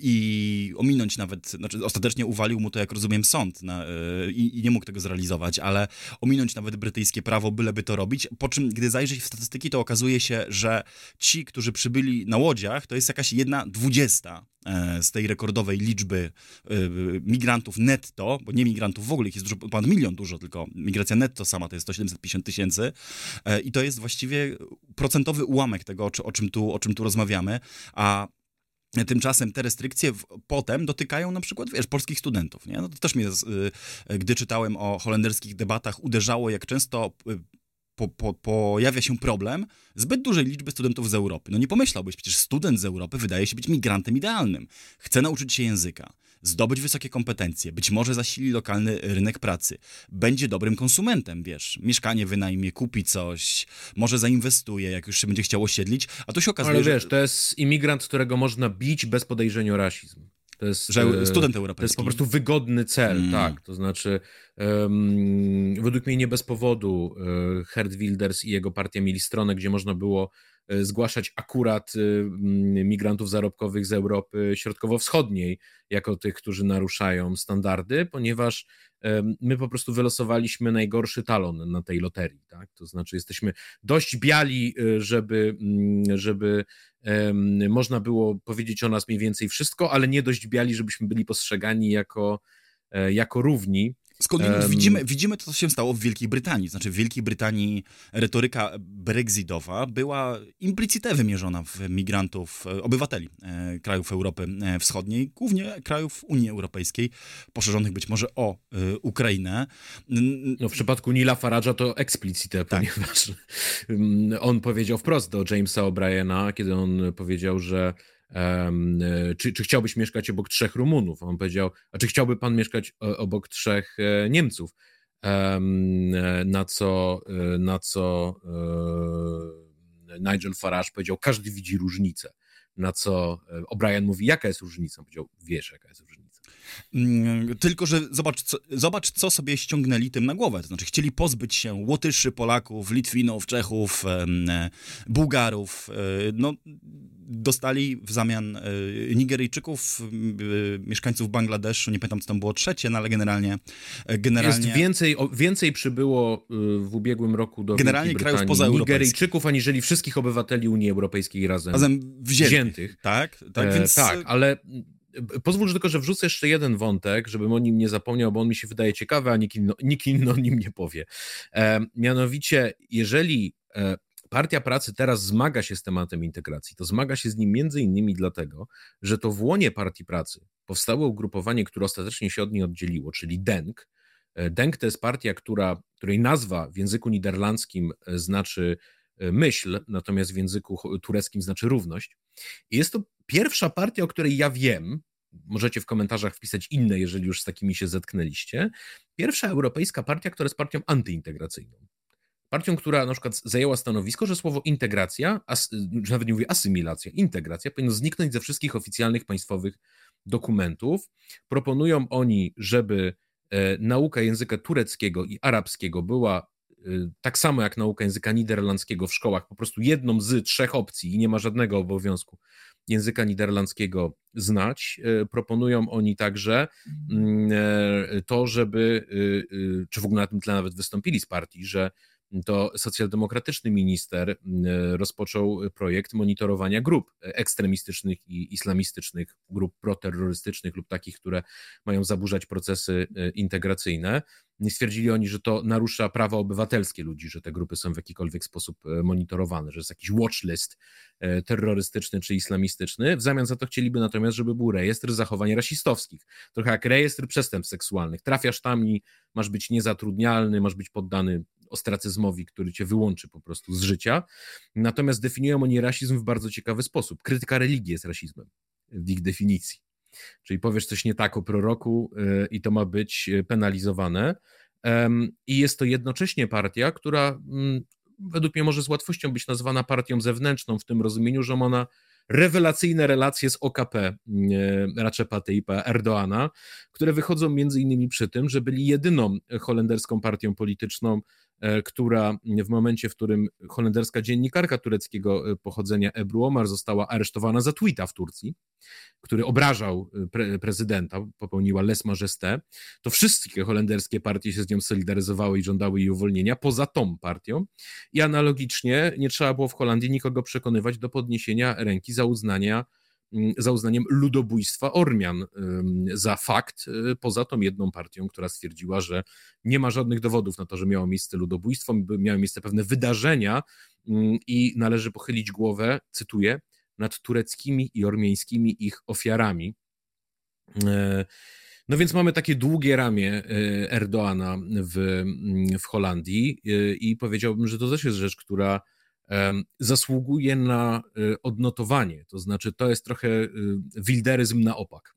i ominąć nawet, znaczy ostatecznie uwalił mu to, jak rozumiem, sąd na, e, i, nie mógł tego zrealizować, ale ominąć nawet brytyjskie prawo, byleby to robić, po czym, gdy zajrzeć w statystyki, to okazuje się, że ci, którzy przybyli na łodziach, to jest jakaś jedna dwudziesta z tej rekordowej liczby e, migrantów netto, bo nie migrantów w ogóle, ich jest dużo, ponad milion dużo, tylko migracja netto sama to jest 750 tysięcy e, i to jest właściwie procentowy ułamek tego, o, czym tu, o czym tu rozmawiamy, a Tymczasem te restrykcje w, potem dotykają na przykład, wiesz, polskich studentów. Nie? No to też mnie, gdy czytałem o holenderskich debatach, uderzało, jak często po, po, pojawia się problem zbyt dużej liczby studentów z Europy. No nie pomyślałbyś, przecież student z Europy wydaje się być migrantem idealnym. Chce nauczyć się języka, zdobyć wysokie kompetencje, być może zasili lokalny rynek pracy, będzie dobrym konsumentem, wiesz, mieszkanie wynajmie, kupi coś, może zainwestuje, jak już się będzie chciał osiedlić, a tu się okazuje, Ale wiesz, że... to jest imigrant, którego można bić bez podejrzenia o rasizm. To jest, że e, student europejski. To jest po prostu wygodny cel, mm. tak. To znaczy, um, według mnie nie bez powodu Herd Wilders i jego partia mieli stronę, gdzie można było e, zgłaszać akurat migrantów zarobkowych z Europy Środkowo-Wschodniej jako tych, którzy naruszają standardy, ponieważ my po prostu wylosowaliśmy najgorszy talon na tej loterii. Tak? To znaczy, jesteśmy dość biali, żeby, żeby można było powiedzieć o nas mniej więcej wszystko, ale nie dość biali, żebyśmy byli postrzegani jako, e, jako równi. Skądinąd um, widzimy, widzimy to, co się stało w Wielkiej Brytanii. Znaczy, w Wielkiej Brytanii retoryka brexitowa była implicite wymierzona w migrantów, e, obywateli e, krajów Europy e, Wschodniej, głównie krajów Unii Europejskiej, poszerzonych być może o e, Ukrainę. No, w przypadku Nila Farage'a to eksplicite, tak. ponieważ mm, on powiedział wprost do Jamesa O'Briena, kiedy on powiedział, że E, czy, czy chciałbyś mieszkać obok trzech Rumunów? On powiedział, a czy chciałby pan mieszkać e, obok trzech e, Niemców? Na co, na co Nigel Farage powiedział, każdy widzi różnicę. Na co O'Brien mówi, jaka jest różnica? On powiedział, wiesz, jaka jest różnica. Mm, tylko, że zobacz co, zobacz, co sobie ściągnęli tym na głowę. To znaczy, chcieli pozbyć się Łotyszy, Polaków, Litwinów, Czechów, Bułgarów. No, dostali w zamian e, Nigeryjczyków, mieszkańców Bangladeszu, nie pamiętam, co tam było trzecie, no ale generalnie... E, generalnie Jest więcej, więcej przybyło y, w ubiegłym roku do generalnie Wielkiej krajów poza Nigeryjczyków, aniżeli wszystkich obywateli Unii Europejskiej razem, razem wziętych. wziętych. Tak, tak, e, więc... tak, ale Pozwól tylko, że wrzucę jeszcze jeden wątek, żebym o nim nie zapomniał, bo on mi się wydaje ciekawy, a nikt inny, nikt inny o nim nie powie. E, mianowicie, jeżeli e, Partia Pracy teraz zmaga się z tematem integracji. To zmaga się z nim między innymi dlatego, że to w łonie Partii Pracy powstało ugrupowanie, które ostatecznie się od niej oddzieliło, czyli DENK. E, DENK to jest partia, która, której nazwa w języku niderlandzkim e, znaczy myśl, natomiast w języku tureckim znaczy równość. I jest to pierwsza partia, o której ja wiem, możecie w komentarzach wpisać inne, jeżeli już z takimi się zetknęliście. Pierwsza europejska partia, która jest partią antyintegracyjną partią, która na przykład zajęła stanowisko, że słowo integracja, as, nawet nie mówię asymilacja, integracja powinno zniknąć ze wszystkich oficjalnych państwowych dokumentów. Proponują oni, żeby e, nauka języka tureckiego i arabskiego była e, tak samo jak nauka języka niderlandzkiego w szkołach, po prostu jedną z trzech opcji i nie ma żadnego obowiązku języka niderlandzkiego znać. E, proponują oni także mm, to, żeby, czy w ogóle na tym tle nawet wystąpili z partii, że to socjaldemokratyczny minister e, rozpoczął projekt monitorowania grup ekstremistycznych i islamistycznych, grup proterrorystycznych lub takich, które mają zaburzać procesy e, integracyjne. Stwierdzili oni, że to narusza prawa obywatelskie ludzi, że te grupy są w jakikolwiek sposób e, monitorowane, że jest jakiś watchlist terrorystyczny czy islamistyczny. W zamian za to chcieliby natomiast, żeby był rejestr zachowań rasistowskich. Trochę jak rejestr przestępstw seksualnych. Trafiasz tam i masz być niezatrudnialny, masz być poddany ostracyzmowi, który cię wyłączy po prostu z życia. Natomiast definiują oni rasizm w bardzo ciekawy sposób. Krytyka religii jest rasizmem w ich definicji. Czyli powiesz coś nie tak o proroku y, i to ma być y, penalizowane. I jest to jednocześnie partia, która mm, według mnie może z łatwością być nazwana partią zewnętrzną, w tym rozumieniu, że ona rewelacyjne relacje z OKP Racepa Tayyipa Erdoana, które wychodzą między innymi przy tym, że byli jedyną holenderską partią polityczną, która w momencie, w którym holenderska dziennikarka tureckiego e, pochodzenia Ebru Omar została aresztowana za tweeta w Turcji, który obrażał e, pre prezydenta, popełniła les majesté, to wszystkie holenderskie partie się z nią solidaryzowały i żądały jej uwolnienia, poza tą partią. I analogicznie nie trzeba było w Holandii nikogo przekonywać do podniesienia ręki za uznania za uznaniem ludobójstwa Ormian za fakt, y, poza tą jedną partią, która stwierdziła, że nie ma żadnych dowodów na to, że miało miejsce ludobójstwo, miały miejsce pewne wydarzenia mm, i należy pochylić głowę, cytuję, nad tureckimi i ormiańskimi ich ofiarami. E, no więc mamy takie długie ramię e, Erdoana w, mm, w Holandii e, i powiedziałbym, że to też jest rzecz, która zasługuje na y, odnotowanie. To znaczy, to jest trochę y, wilderyzm na opak.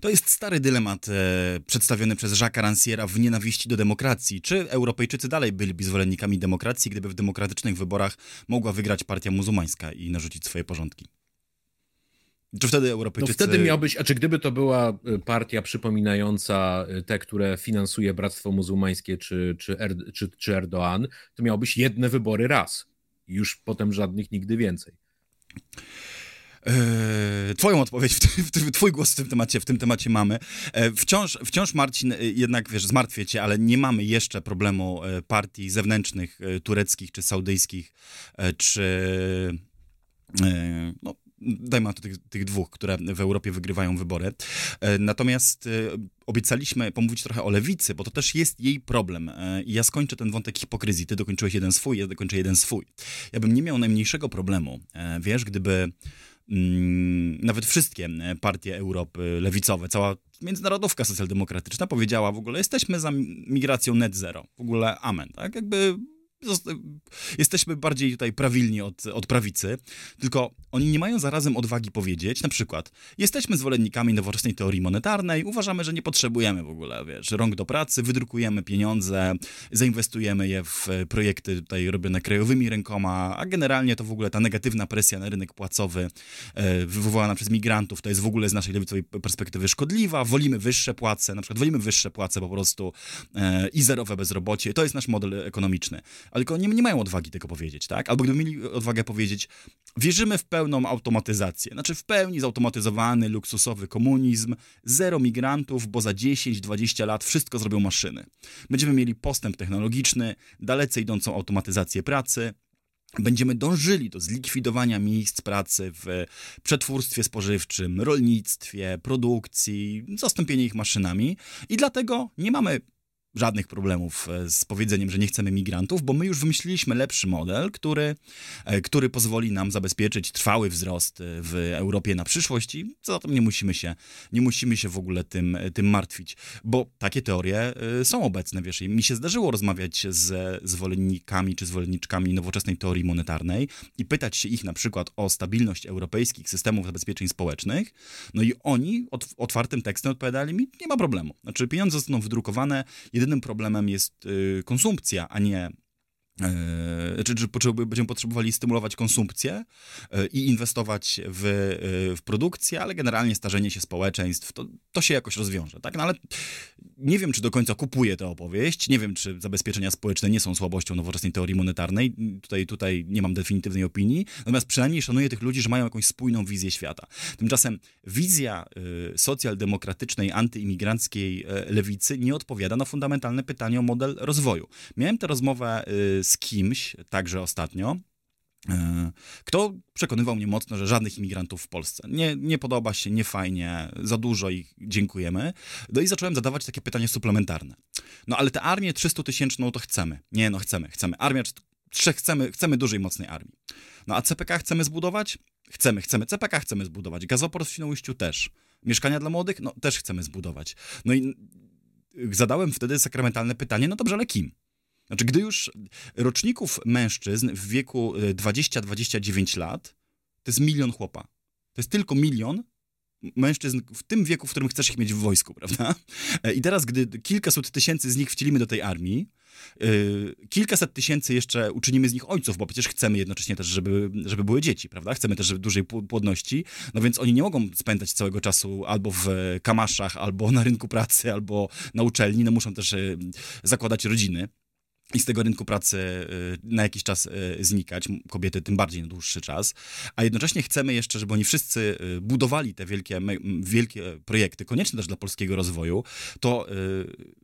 To jest stary dylemat e, przedstawiony przez Jacques'a Ranciera w Nienawiści do demokracji. Czy Europejczycy dalej byliby zwolennikami demokracji, gdyby w demokratycznych wyborach mogła wygrać partia muzułmańska i narzucić swoje porządki? Czy wtedy Europejczycy... No wtedy miał być, a czy gdyby to była y, partia przypominająca y, te, które finansuje Bractwo Muzułmańskie czy, czy, er, czy, czy Erdoğan, to miało być jedne wybory raz. Już potem żadnych nigdy więcej. Eee, twoją odpowiedź, twój głos w tym temacie, w tym temacie mamy. Eee, wciąż, wciąż Marcin, y, jednak wiesz, zmartwię cię, ale nie mamy jeszcze problemu e, partii zewnętrznych, e, tureckich czy saudyjskich, e, czy no, dajmy na to tych, tych, dwóch, które w Europie wygrywają wybory. E, natomiast e, obiecaliśmy pomówić trochę o lewicy, bo to też jest jej problem. E, I ja skończę ten wątek hipokryzji. Ty dokończyłeś jeden swój, ja dokończę jeden swój. Ja bym nie miał najmniejszego problemu, wiesz, gdyby mm, nawet wszystkie partie Europy lewicowe, cała międzynarodówka socjaldemokratyczna powiedziała w ogóle, jesteśmy za migracją net zero. W ogóle amen, tak? Jakby jesteśmy bardziej tutaj prawilni od, od prawicy, tylko oni nie mają zarazem odwagi powiedzieć, na przykład, jesteśmy zwolennikami nowoczesnej teorii monetarnej, uważamy, że nie potrzebujemy w ogóle, wiesz, rąk do pracy, wydrukujemy pieniądze, zainwestujemy je w projekty tutaj robione krajowymi rękoma, a generalnie to w ogóle ta negatywna presja na rynek płacowy e, wywołana przez migrantów, to jest w ogóle z naszej lewicowej perspektywy szkodliwa, wolimy wyższe płace, na przykład wolimy wyższe płace po prostu e, i zerowe bezrobocie, to jest nasz model ekonomiczny ale nie, nie mają odwagi tego powiedzieć, tak? Albo gdyby mieli odwagę powiedzieć, wierzymy w pełną automatyzację, znaczy w pełni zautomatyzowany, luksusowy komunizm, zero migrantów, bo za 10-20 lat wszystko zrobią maszyny. Będziemy mieli postęp technologiczny, dalece idącą automatyzację pracy, Będziemy dążyli do zlikwidowania miejsc pracy w przetwórstwie spożywczym, rolnictwie, produkcji, zastąpienie ich maszynami i dlatego nie mamy żadnych problemów e, z powiedzeniem, że nie chcemy migrantów, bo my już wymyśliliśmy lepszy model, który, e, który pozwoli nam zabezpieczyć trwały wzrost e, w Europie na przyszłość i zatem nie musimy się, nie musimy się w ogóle tym, tym martwić, bo takie teorie są obecne, wiesz, i mi się zdarzyło rozmawiać z zwolennikami czy zwolenniczkami nowoczesnej teorii monetarnej i pytać się ich na przykład o stabilność europejskich systemów zabezpieczeń społecznych, no i oni otwartym tekstem odpowiadali mi, nie ma problemu. Znaczy pieniądze zostaną wydrukowane, jedynym problemem jest y, konsumpcja, a nie E, czy, czy będziemy potrzebowali stymulować konsumpcję e, i inwestować w, e, w produkcję, ale generalnie starzenie się społeczeństw, to, to się jakoś rozwiąże, tak? No ale nie wiem, czy do końca kupuję tę opowieść, nie wiem, czy zabezpieczenia społeczne nie są słabością nowoczesnej teorii monetarnej, tutaj, tutaj nie mam definitywnej opinii, natomiast przynajmniej szanuję tych ludzi, że mają jakąś spójną wizję świata. Tymczasem wizja y, socjaldemokratycznej, antyimigranckiej lewicy nie odpowiada na fundamentalne pytanie o model rozwoju. Miałem tę rozmowę y, z kimś, także ostatnio, e, kto przekonywał mnie mocno, że żadnych imigrantów w Polsce. Nie, nie podoba się, nie fajnie, za dużo ich dziękujemy. No i zacząłem zadawać takie pytanie suplementarne. No ale tę armię 300 tysięczną to chcemy. Nie, no chcemy, chcemy. Armia, chcemy, chcemy dużej, mocnej armii. No a CPK chcemy zbudować? Chcemy, chcemy. CPK chcemy zbudować. Gazoport w Świnoujściu też. Mieszkania dla młodych? No też chcemy zbudować. No i zadałem wtedy sakramentalne pytanie, no dobrze, ale kim? Znaczy, gdy już roczników mężczyzn w wieku 20-29 e, lat, to jest milion chłopa. To jest tylko milion mężczyzn w tym wieku, w którym chcesz ich mieć w wojsku, prawda? I teraz, gdy kilkaset tysięcy z nich wcielimy do tej armii, Yy, kilkaset tysięcy jeszcze uczynimy z nich ojców, bo przecież chcemy jednocześnie też, żeby, żeby były dzieci, prawda? Chcemy też dużej płodności, no więc oni nie mogą spędzać całego czasu albo w kamaszach, albo na rynku pracy, albo na uczelni, no muszą też zakładać rodziny i z tego rynku pracy y, na jakiś czas y, znikać, kobiety tym bardziej na dłuższy czas, a jednocześnie chcemy jeszcze, żeby oni wszyscy y, budowali te wielkie, wielkie projekty, konieczne też dla polskiego rozwoju, to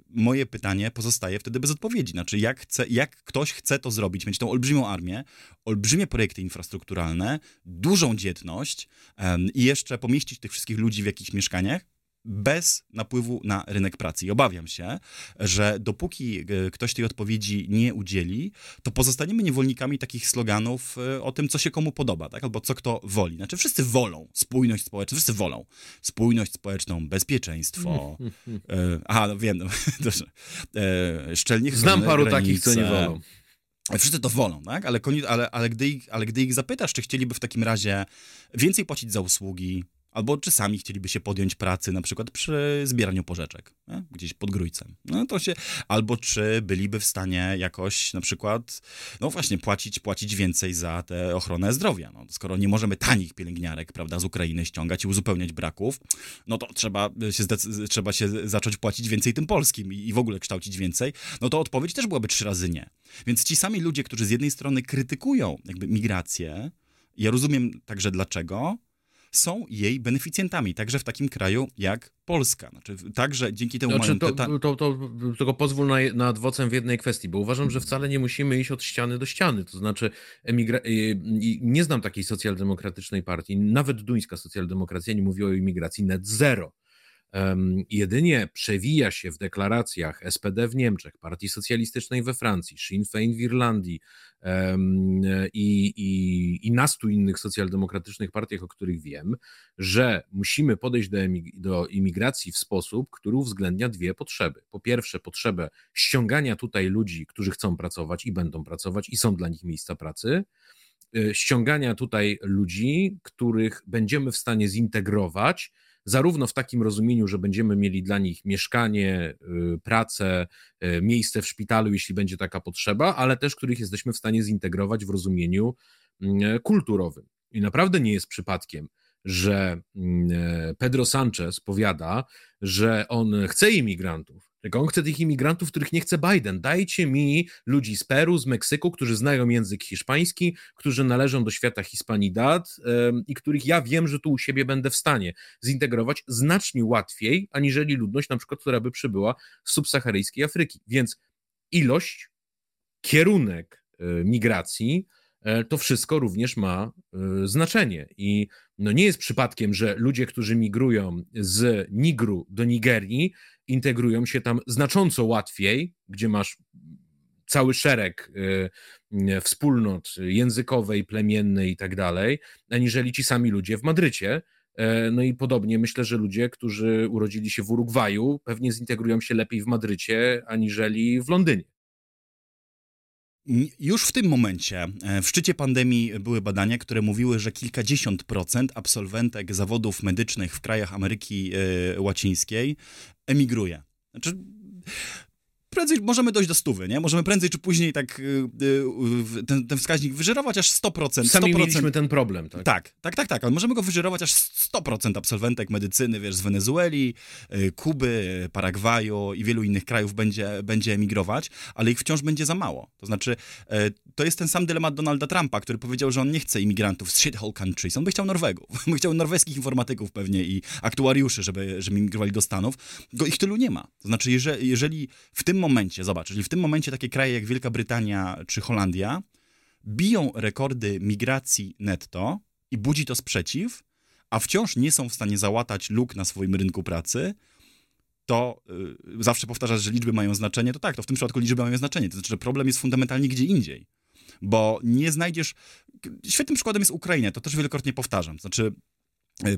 moje pytanie pozostaje wtedy bez odpowiedzi. Znaczy, jak, chce, jak ktoś chce to zrobić, mieć tą olbrzymią armię, olbrzymie projekty infrastrukturalne, dużą dzietność i jeszcze pomieścić tych wszystkich ludzi w jakichś mieszkaniach, bez napływu na rynek pracy. I obawiam się, że dopóki e, ktoś tej odpowiedzi nie udzieli, to pozostaniemy niewolnikami takich sloganów e, o tym, co się komu podoba, tak? albo co kto woli. Znaczy, wszyscy wolą spójność społeczną, wszyscy wolą spójność społeczną, bezpieczeństwo. e, aha, no wiem, no, e, szczelnie Znam paru granice. takich, co nie wolą. Wszyscy to wolą, tak? Ale, ale, ale, gdy ich, ale gdy ich zapytasz, czy chcieliby w takim razie więcej płacić za usługi, Albo czy sami chcieliby się podjąć pracy, na przykład przy zbieraniu porzeczek, nie? gdzieś pod Grójcem. No to się, albo czy byliby w stanie jakoś na przykład, no właśnie, płacić, płacić więcej za tę ochronę zdrowia. No, skoro nie możemy tanich pielęgniarek, prawda, z Ukrainy ściągać i uzupełniać braków, no to trzeba się, trzeba się zacząć płacić więcej tym polskim i, i w ogóle kształcić więcej. No to odpowiedź też byłaby trzy razy nie. Więc ci sami ludzie, którzy z jednej strony krytykują jakby migrację, ja rozumiem także dlaczego, są jej beneficjentami, także w takim kraju jak Polska. Znaczy, także dzięki temu znaczy, to, to, to, to, Tylko pozwól na, nad w jednej kwestii, bo uważam, że wcale nie musimy iść od ściany do ściany. To znaczy, emigra... nie znam takiej socjaldemokratycznej partii, nawet duńska socjaldemokracja nie mówiła o imigracji net zero jedynie przewija się w deklaracjach SPD w Niemczech, Partii Socjalistycznej we Francji, Sinn Féin w Irlandii i, i, i nastu innych socjaldemokratycznych partiach, o których wiem, że musimy podejść do, do imigracji w sposób, który uwzględnia dwie potrzeby. Po pierwsze, potrzebę ściągania tutaj ludzi, którzy chcą pracować i będą pracować i są dla nich miejsca pracy, e, ściągania tutaj ludzi, których będziemy w stanie zintegrować zarówno w takim rozumieniu, że będziemy mieli dla nich mieszkanie, y, pracę, y, miejsce w szpitalu, jeśli będzie taka potrzeba, ale też których jesteśmy w stanie zintegrować w rozumieniu mm, kulturowym. I naprawdę nie jest przypadkiem, że mm, Pedro Sanchez powiada, że on chce imigrantów, tylko on chce tych imigrantów, których nie chce Biden. Dajcie mi ludzi z Peru, z Meksyku, którzy znają język hiszpański, którzy należą do świata Hispanidad i których ja wiem, że tu u siebie będę w stanie zintegrować znacznie łatwiej, aniżeli ludność na przykład, która by przybyła z subsaharyjskiej Afryki. Więc ilość, kierunek e, migracji, e, to wszystko również ma e, znaczenie. I no nie jest przypadkiem, że ludzie, którzy migrują z Nigru do Nigerii, integrują się tam znacząco łatwiej, gdzie masz cały szereg y, wspólnot językowej, plemiennej i tak dalej, aniżeli ci sami ludzie w Madrycie. E, no i podobnie myślę, że ludzie, którzy urodzili się w Urugwaju, pewnie zintegrują się lepiej w Madrycie, aniżeli w Londynie. Już w tym momencie, e, w szczycie pandemii, były badania, które mówiły, że kilkadziesiąt procent absolwentek zawodów medycznych w krajach Ameryki e, Łacińskiej emigruje. Znaczy, prędzej możemy dojść do stówy, nie? Możemy prędzej czy później tak y, y, ten, ten wskaźnik wyżerować aż 100%. Sami 100%. mieliśmy ten problem, tak? Tak, tak, tak, tak, ale możemy go wyżerować aż 100% absolwentek medycyny, wiesz, z Wenezueli, y, Kuby, Paragwaju i wielu innych krajów będzie, będzie emigrować, ale ich wciąż będzie za mało. To znaczy, to jest ten sam dylemat Donalda Trumpa, który powiedział, że on nie chce imigrantów z shithole countries, on by chciał Norwegów, by chciał norweskich informatyków pewnie i aktuariuszy, żeby, żeby migrowali do Stanów, go ich tylu nie ma. To znaczy, jeżeli, jeżeli w tym momencie, zobacz, czyli w tym momencie takie kraje jak Wielka Brytania czy Holandia biją rekordy migracji netto i budzi to sprzeciw, a wciąż nie są w stanie załatać luk na swoim rynku pracy, to yy, zawsze powtarzasz, że liczby mają znaczenie, to tak, to w tym przypadku liczby mają znaczenie. To znaczy, że problem jest fundamentalnie gdzie indziej. Bo nie znajdziesz. Świetnym przykładem jest Ukraina, to też wielokrotnie powtarzam. To znaczy,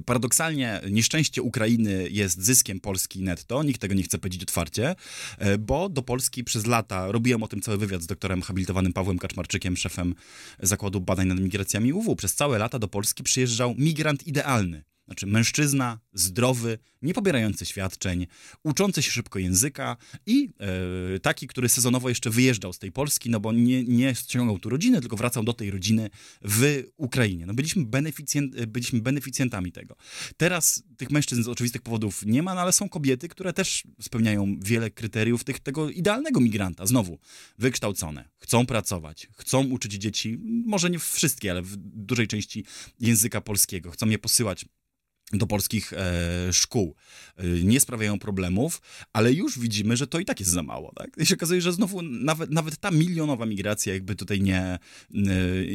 paradoksalnie nieszczęście Ukrainy jest zyskiem Polski netto, nikt tego nie chce powiedzieć otwarcie, e, bo do Polski przez lata, robiłem o tym cały wywiad z doktorem habilitowanym Pawłem Kaczmarczykiem, szefem Zakładu Badań nad Migracjami UW, przez całe lata do Polski przyjeżdżał migrant idealny. Znaczy mężczyzna, zdrowy, nie pobierający świadczeń, uczący się szybko języka i e, taki, który sezonowo jeszcze wyjeżdżał z tej Polski, no bo nie, nie ściągał tu rodziny, tylko wracał do tej rodziny w Ukrainie. No byliśmy, beneficjent, byliśmy beneficjentami tego. Teraz tych mężczyzn z oczywistych powodów nie ma, no ale są kobiety, które też spełniają wiele kryteriów tych, tego idealnego migranta. Znowu, wykształcone, chcą pracować, chcą uczyć dzieci, może nie wszystkie, ale w dużej części języka polskiego, chcą je posyłać do polskich e, szkół e, nie sprawiają problemów, ale już widzimy, że to i tak jest za mało. Tak? I się okazuje, że znowu nawet, nawet ta milionowa migracja jakby tutaj nie, e,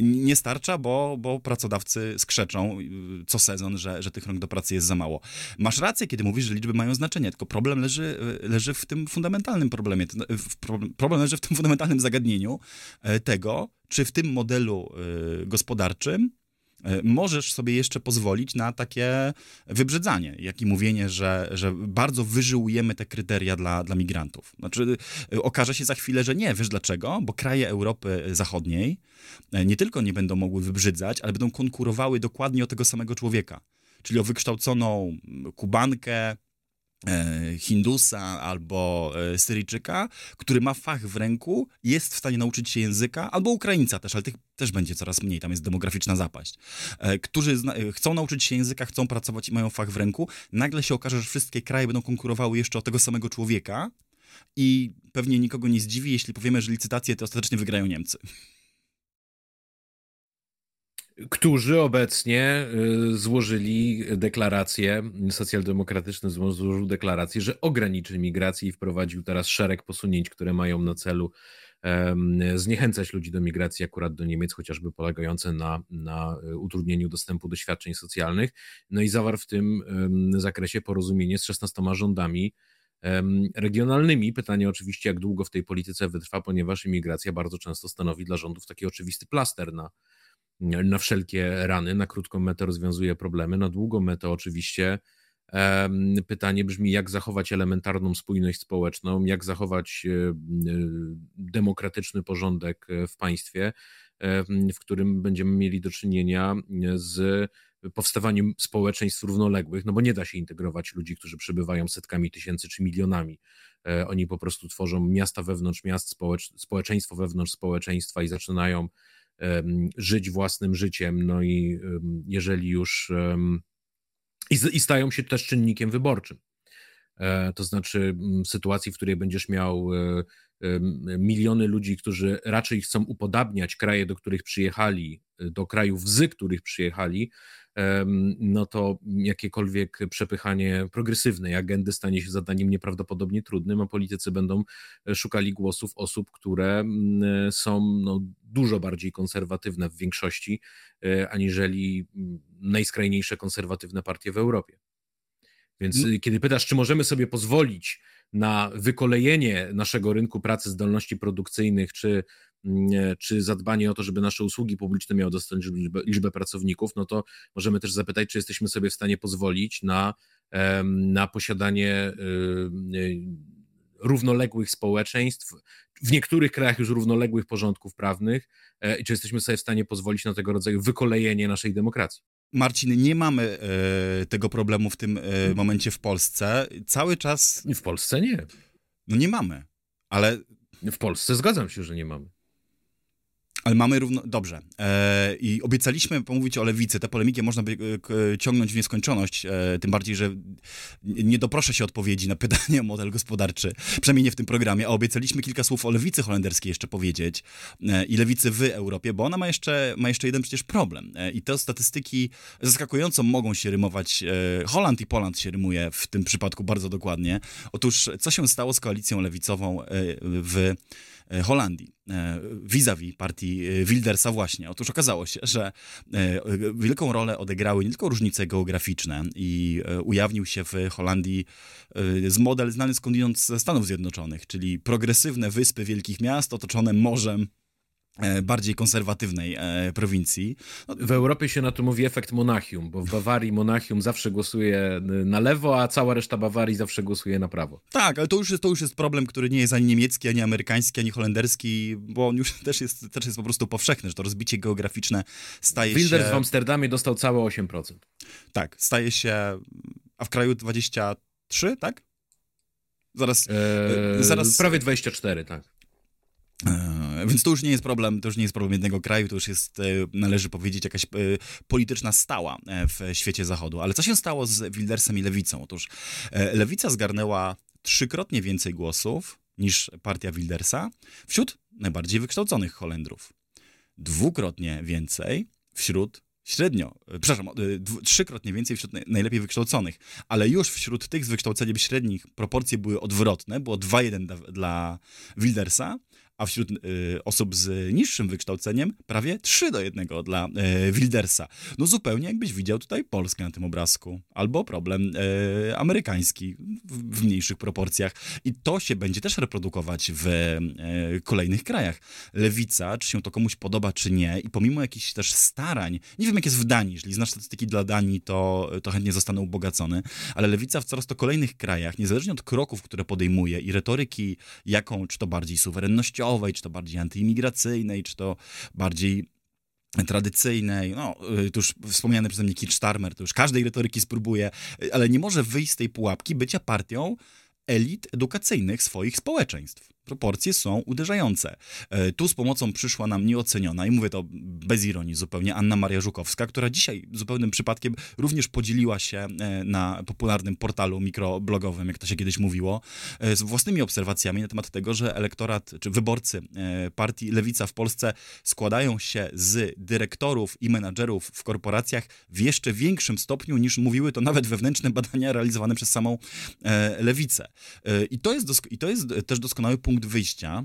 nie starcza, bo, bo pracodawcy skrzeczą e, co sezon, że, że tych rąk do pracy jest za mało. Masz rację, kiedy mówisz, że liczby mają znaczenie, tylko problem leży, leży w tym fundamentalnym problemie. Problem leży w tym fundamentalnym zagadnieniu tego, czy w tym modelu gospodarczym możesz sobie jeszcze pozwolić na takie wybrzydzanie, jak i mówienie, że, że bardzo wyżyłujemy te kryteria dla, dla migrantów. Znaczy, e, okaże się za chwilę, że nie. Wiesz dlaczego? Bo kraje Europy Zachodniej e, nie tylko nie będą mogły wybrzydzać, ale będą konkurowały dokładnie o tego samego człowieka. Czyli o wykształconą Kubankę, E, Hindusa albo e, Syryjczyka, który ma fach w ręku, jest w stanie nauczyć się języka, albo Ukraińca też, ale tych też będzie coraz mniej, tam jest demograficzna zapaść, e, którzy chcą nauczyć się języka, chcą pracować i mają fach w ręku, nagle się okaże, że wszystkie kraje będą konkurowały jeszcze o tego samego człowieka i pewnie nikogo nie zdziwi, jeśli powiemy, że licytacje to ostatecznie wygrają Niemcy którzy obecnie y, złożyli deklarację, socjaldemokratyczny złożył deklarację, że ograniczy migrację i wprowadził teraz szereg posunięć, które mają na celu zniechęcać ludzi do migracji akurat do Niemiec, chociażby polegające na, na utrudnieniu dostępu do świadczeń socjalnych. No i zawarł w tym zakresie porozumienie z 16 rządami regionalnymi. Pytanie oczywiście, jak długo w tej polityce wytrwa, ponieważ imigracja bardzo często stanowi dla rządów taki oczywisty plaster na, na wszelkie rany. Na krótką metę rozwiązuje problemy, na długą metę oczywiście pytanie brzmi, jak zachować elementarną spójność społeczną, jak zachować e, e, demokratyczny porządek w państwie, w którym będziemy mieli do czynienia z powstawaniem społeczeństw równoległych, no bo nie da się integrować ludzi, którzy przybywają setkami tysięcy czy milionami. E, oni po prostu tworzą miasta wewnątrz miast, społeczeństwo wewnątrz społeczeństwa i zaczynają żyć własnym życiem. No i jeżeli już. I, stają się też czynnikiem wyborczym. E, to znaczy sytuacji, w której będziesz miał e, miliony ludzi, którzy raczej chcą upodabniać kraje, do których przyjechali, do krajów, z których przyjechali, no to jakiekolwiek przepychanie progresywnej agendy stanie się zadaniem nieprawdopodobnie trudnym, a politycy będą e, szukali głosów osób, które mm, są no, dużo bardziej konserwatywne w większości, e, aniżeli najskrajniejsze konserwatywne partie w Europie. Więc kiedy pytasz, czy możemy sobie pozwolić na wykolejenie naszego rynku pracy, zdolności produkcyjnych, czy czy zadbanie o to, żeby nasze usługi publiczne miały dostępną liczbę, liczbę pracowników, no to możemy też zapytać, czy jesteśmy sobie w stanie pozwolić na, na posiadanie y, y, równoległych społeczeństw, w niektórych krajach już równoległych porządków prawnych, e, i czy jesteśmy sobie w stanie pozwolić na tego rodzaju wykolejenie naszej demokracji. Marcin, nie mamy e, tego problemu w tym e, momencie w Polsce. Cały czas. W Polsce nie. No nie mamy, ale. W Polsce zgadzam się, że nie mamy. Ale mamy równo. Dobrze. E, I obiecaliśmy pomówić o lewicy. Te polemiki można by e, ciągnąć w nieskończoność. E, tym bardziej, że nie doproszę się odpowiedzi na pytanie o model gospodarczy. Przynajmniej nie w tym programie. A obiecaliśmy kilka słów o lewicy holenderskiej jeszcze powiedzieć. E, I lewicy w Europie, bo ona ma jeszcze, ma jeszcze jeden przecież problem. E, I te statystyki zaskakująco mogą się rymować. E, Holand i Poland się rymuje w tym przypadku bardzo dokładnie. Otóż, co się stało z koalicją lewicową w Holandii e, vis-a-vis partii e, Wildersa właśnie. Otóż okazało się, że wielką rolę odegrały nie tylko różnice geograficzne i ujawnił się w Holandii z model znany skądinąd ze Stanów Zjednoczonych, czyli progresywne wyspy wielkich miast otoczone morzem e, bardziej konserwatywnej e, prowincji. No, w Europie się na to mówi efekt Monachium, bo w Bawarii Monachium zawsze głosuje na lewo, a cała reszta Bawarii zawsze głosuje na prawo. Tak, ale to już jest, to już jest problem, który nie jest ani niemiecki, ani amerykański, ani holenderski, bo on już też jest, też jest po prostu powszechny, że to rozbicie geograficzne staje Wilders się... Wilders w Amsterdamie dostał całe 8%. Tak, staje się... A w kraju 23, tak? Zaraz... Eee, zaraz... Prawie 24, tak. Eee, więc to już nie jest problem, to już nie jest problem jednego kraju, to już jest, e, należy powiedzieć, jakaś e, polityczna stała e, w świecie zachodu. Ale co się stało z Wildersem i Lewicą? Otóż Lewica zgarnęła trzykrotnie więcej głosów niż partia Wildersa wśród najbardziej wykształconych Holendrów. Dwukrotnie więcej wśród średnio, przepraszam, trzykrotnie więcej wśród najlepiej wykształconych, ale już wśród tych z wykształceniem średnich proporcje były odwrotne, było 2-1 dla, dla Wildersa, a wśród y, osób z niższym wykształceniem prawie 3 do 1 dla y, Wildersa. No zupełnie jakbyś widział tutaj Polskę na tym obrazku, albo problem y, amerykański w, mniejszych proporcjach. I to się będzie też reprodukować w kolejnych krajach. Lewica, czy się to komuś podoba, czy nie, i pomimo jakichś też starań, nie wiem jak jest w Danii, jeżeli znasz statystyki dla Danii, to, to chętnie zostanę ubogacony, ale lewica w coraz to kolejnych krajach, niezależnie od kroków, które podejmuje i retoryki, jaką, czy to bardziej suwerennościową, czy to bardziej antyimigracyjnej, czy to bardziej tradycyjnej, no, y, to już wspomniany przeze mnie Kirchstarmer, to już każdej retoryki spróbuje, ale nie może wyjść z tej pułapki bycia partią elit edukacyjnych swoich społeczeństw proporcje są uderzające. E, tu z pomocą przyszła nam nieoceniona, i mówię to bez ironii zupełnie, Anna Maria Żukowska, która dzisiaj zupełnym przypadkiem również podzieliła się e, na popularnym portalu mikroblogowym, jak to się kiedyś mówiło, e, z własnymi obserwacjami na temat tego, że elektorat, czy wyborcy partii Lewica w Polsce składają się z dyrektorów i menadżerów w korporacjach w jeszcze większym stopniu niż mówiły to nawet wewnętrzne badania realizowane przez samą Lewicę. I to jest, i to jest też doskonały punkt punkt wyjścia